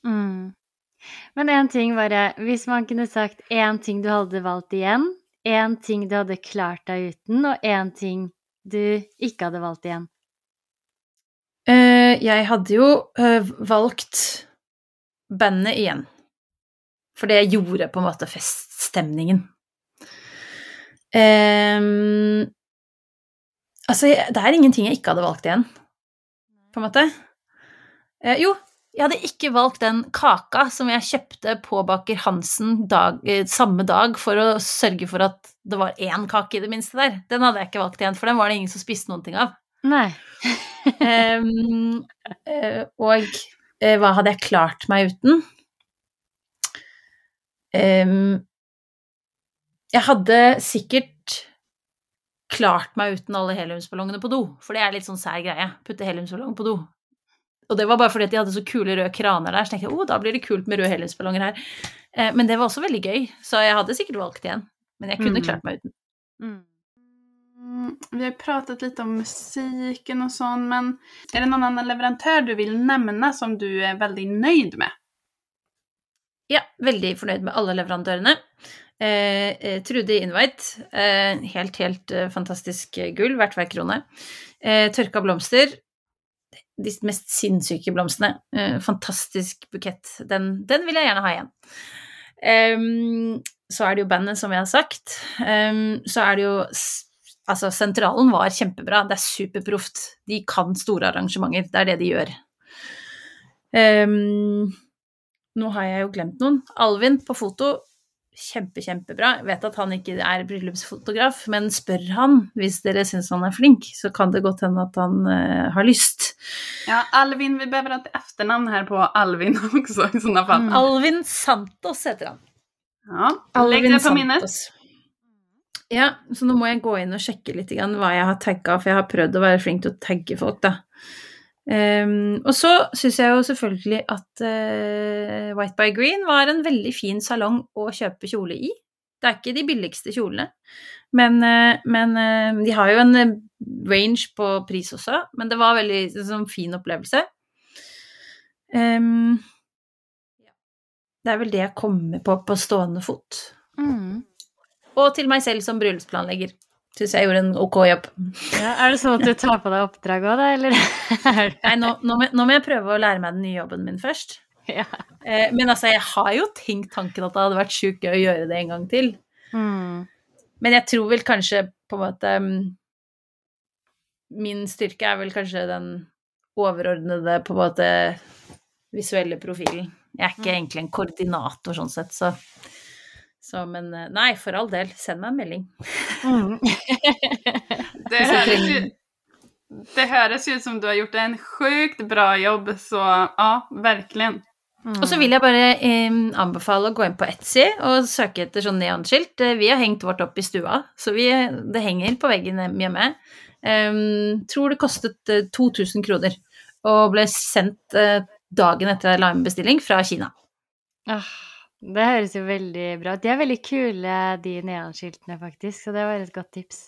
Mm. Men én ting bare Hvis man kunne sagt én ting du hadde valgt igjen, én ting du hadde klart deg uten, og én ting du ikke hadde valgt igjen. Uh, jeg hadde jo uh, valgt bandet igjen. For det gjorde på en måte feststemningen. Um, altså, det er ingenting jeg ikke hadde valgt igjen, på en måte. Uh, jo, jeg hadde ikke valgt den kaka som jeg kjøpte på Baker Hansen dag, eh, samme dag for å sørge for at det var én kake i det minste der. Den hadde jeg ikke valgt igjen, for den var det ingen som spiste noen ting av. Nei. Eh, og eh, hva hadde jeg klart meg uten? Um, jeg hadde sikkert klart meg uten alle heliumsballongene på do, for det er litt sånn sær greie. Putte heliumsballong på do. Og det var bare fordi at de hadde så kule røde kraner der, så tenkte jeg oh, da blir det kult med røde helhetsballonger her. Eh, men det var også veldig gøy, så jeg hadde sikkert valgt igjen. Men jeg kunne Mm. klart meg uten. Mm. Mm, vi har pratet litt om musiken og sånn, men er det noen annen leverandør du vil nevne som du er veldig nøyd med? Ja, veldig fornøyd med alle leverandørene. Eh, eh, Trude Invite, eh, helt, helt eh, fantastisk gull, verdt hver krone. Eh, tørka blomster, de mest sinnssyke blomstene. Eh, fantastisk bukett. Den, den vil jeg gjerne ha igjen. Um, så er det jo bandet, som jeg har sagt. Um, så er det jo Altså, sentralen var kjempebra. Det er superproft. De kan store arrangementer. Det er det de gjør. Um, nå har jeg jo glemt noen. Alvin på foto, kjempe, kjempebra. Jeg vet at han ikke er bryllupsfotograf, men spør han hvis dere syns han er flink, så kan det godt hende at han uh, har lyst. Ja, Alvin, vi behøver et etternavn her här på Alvin også, i sånne fall. Mm. Alvin Santos heter han. Ja, Legg det på minnet. Ja, så nå må jeg gå inn og sjekke litt grann hva jeg har tagga, for jeg har prøvd å være flink til å tagge folk, da. Ehm, og så syns jeg jo selvfølgelig at uh, White by Green var en veldig fin salong å kjøpe kjole i. Det er ikke de billigste kjolene, men, uh, men uh, de har jo en range på pris også. Men det var veldig sånn, fin opplevelse. Um, det er vel det jeg kommer på på stående fot. Mm. Og til meg selv som bryllupsplanlegger. Syns jeg gjorde en ok jobb. Ja, er det sånn at du tar på deg oppdrag òg, da, eller? er Nei, nå, nå, må, nå må jeg prøve å lære meg den nye jobben min først. ja. Eh, men altså, jeg har jo tenkt tanken at det hadde vært sjukt gøy å gjøre det en gang til. Mm. Men jeg tror vel kanskje på en måte mm, Min styrke er vel kanskje den overordnede, på en måte visuelle profilen. Jeg er ikke egentlig en koordinator sånn sett, så, så Men eh, nei, for all del, send meg en melding. Mm. Det høres ut, det høres ut som du har gjort en sjukt bra jobb, så ja, verkligen. Og så vil jeg bare eh, anbefale å gå inn på Etsy og søke etter sånn neonskilt. Eh, Vi har hengt vårt opp i stua, så vi, det henger på veggen hjemme. Um, tror det kostet eh, 2000 kroner og ble sendt eh, dagen etter jeg la inn bestilling fra Kina. Ah, det høres jo veldig bra ut. De er veldig kule, de neonskiltene, faktisk, så det var et godt tips.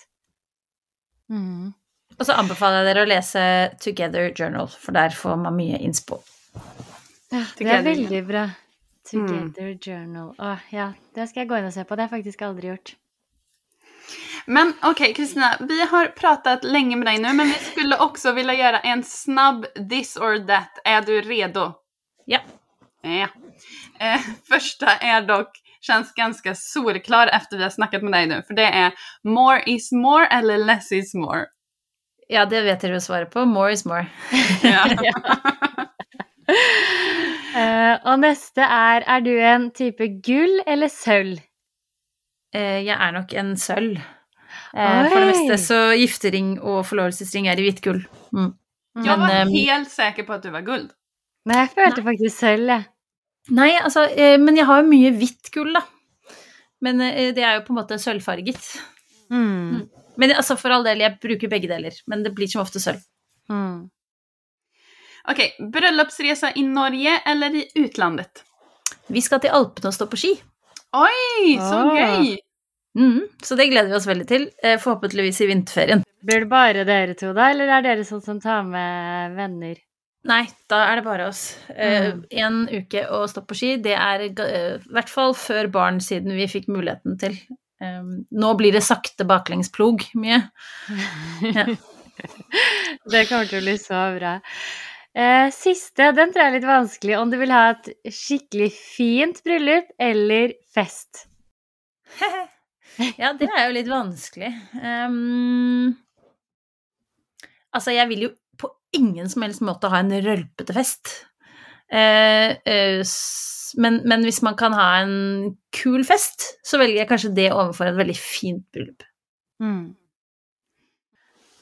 Mm. Og så anbefaler jeg dere å lese Together Journal, for der får man mye innspo. Ja, det Together, er veldig bra. Mm. Together Journal. Å, ja, det skal jeg gå inn og se på. Det har jeg faktisk aldri gjort. Men ok, Kristina, vi har pratet lenge med deg nå, men vi skulle også vilja gjøre en snabb this or that. Er du redo? Ja. Ja. Eh, första är dock, känns ganska solklar efter vi har snackat med dig nu, för det är more is more eller less is more. Ja, det vet dere jo svaret på. More is more. Ja. uh, og neste er Er du en type gull eller sølv? Uh, jeg er nok en sølv. Uh, for det meste så giftering og forlovelsesring er i hvitt gull. Mm. Jeg var Men, helt sikker på at du var guld. Nei, jeg følte faktisk sølv, jeg. Nei, altså, eh, men jeg har jo mye hvitt gull, da. Men eh, det er jo på en måte sølvfarget. Mm. Men altså, for all del, jeg bruker begge deler. Men det blir som ofte sølv. Mm. Ok, bryllupsreise i Norge eller i utlandet? Vi skal til Alpene og stå på ski. Oi, så oh. gøy! Mm, så det gleder vi oss veldig til. Eh, forhåpentligvis i vinterferien. Blir det bare dere to, da, eller er dere sånn som tar med venner? Nei, da er det bare oss. Eh, Mm. En uke å stå på ski, det er i uh, hvert fall før barn, siden vi fikk muligheten til. Um, nå blir det sakte baklengsplog mye. Ja. Det kommer til å bli så bra. Uh, siste, den tror jeg er litt vanskelig. Om du vil ha et skikkelig fint bryllup eller fest? ja, det er jo litt vanskelig. Um, altså, jeg vil jo ingen som helst måte ha en rølpete fest. Eh, eh, men, men hvis man kan ha en kul fest, så velger jeg kanskje det overfor et veldig fint bryllup. Mm.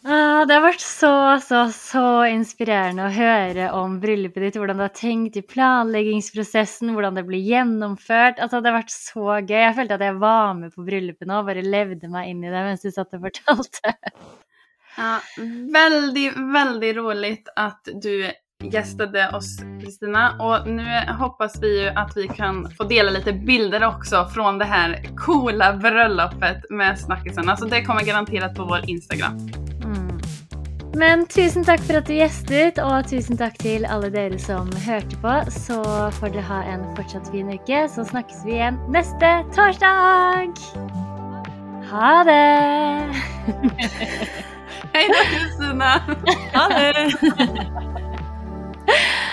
Det har vært så, så, så inspirerende å høre om bryllupet ditt, hvordan du har tenkt i planleggingsprosessen, hvordan det blir gjennomført. Altså, det har vært så gøy. Jeg følte at jeg var med på bryllupet nå, bare levde meg inn i det mens du satt og fortalte. Ja, veldig, veldig roligt att du gästade oss Kristina och nu hoppas vi ju att vi kan få dela lite bilder också från det här coola bröllopet med snackisarna. Så det kommer garanterat på vår Instagram. Mm. Men tusen takk for at du gjestet, og tusen takk til alle dere som hørte på. Så får dere ha en fortsatt fin uke, så snakkes vi igjen neste torsdag! Ha det! Hei da, Kristine. Ha det.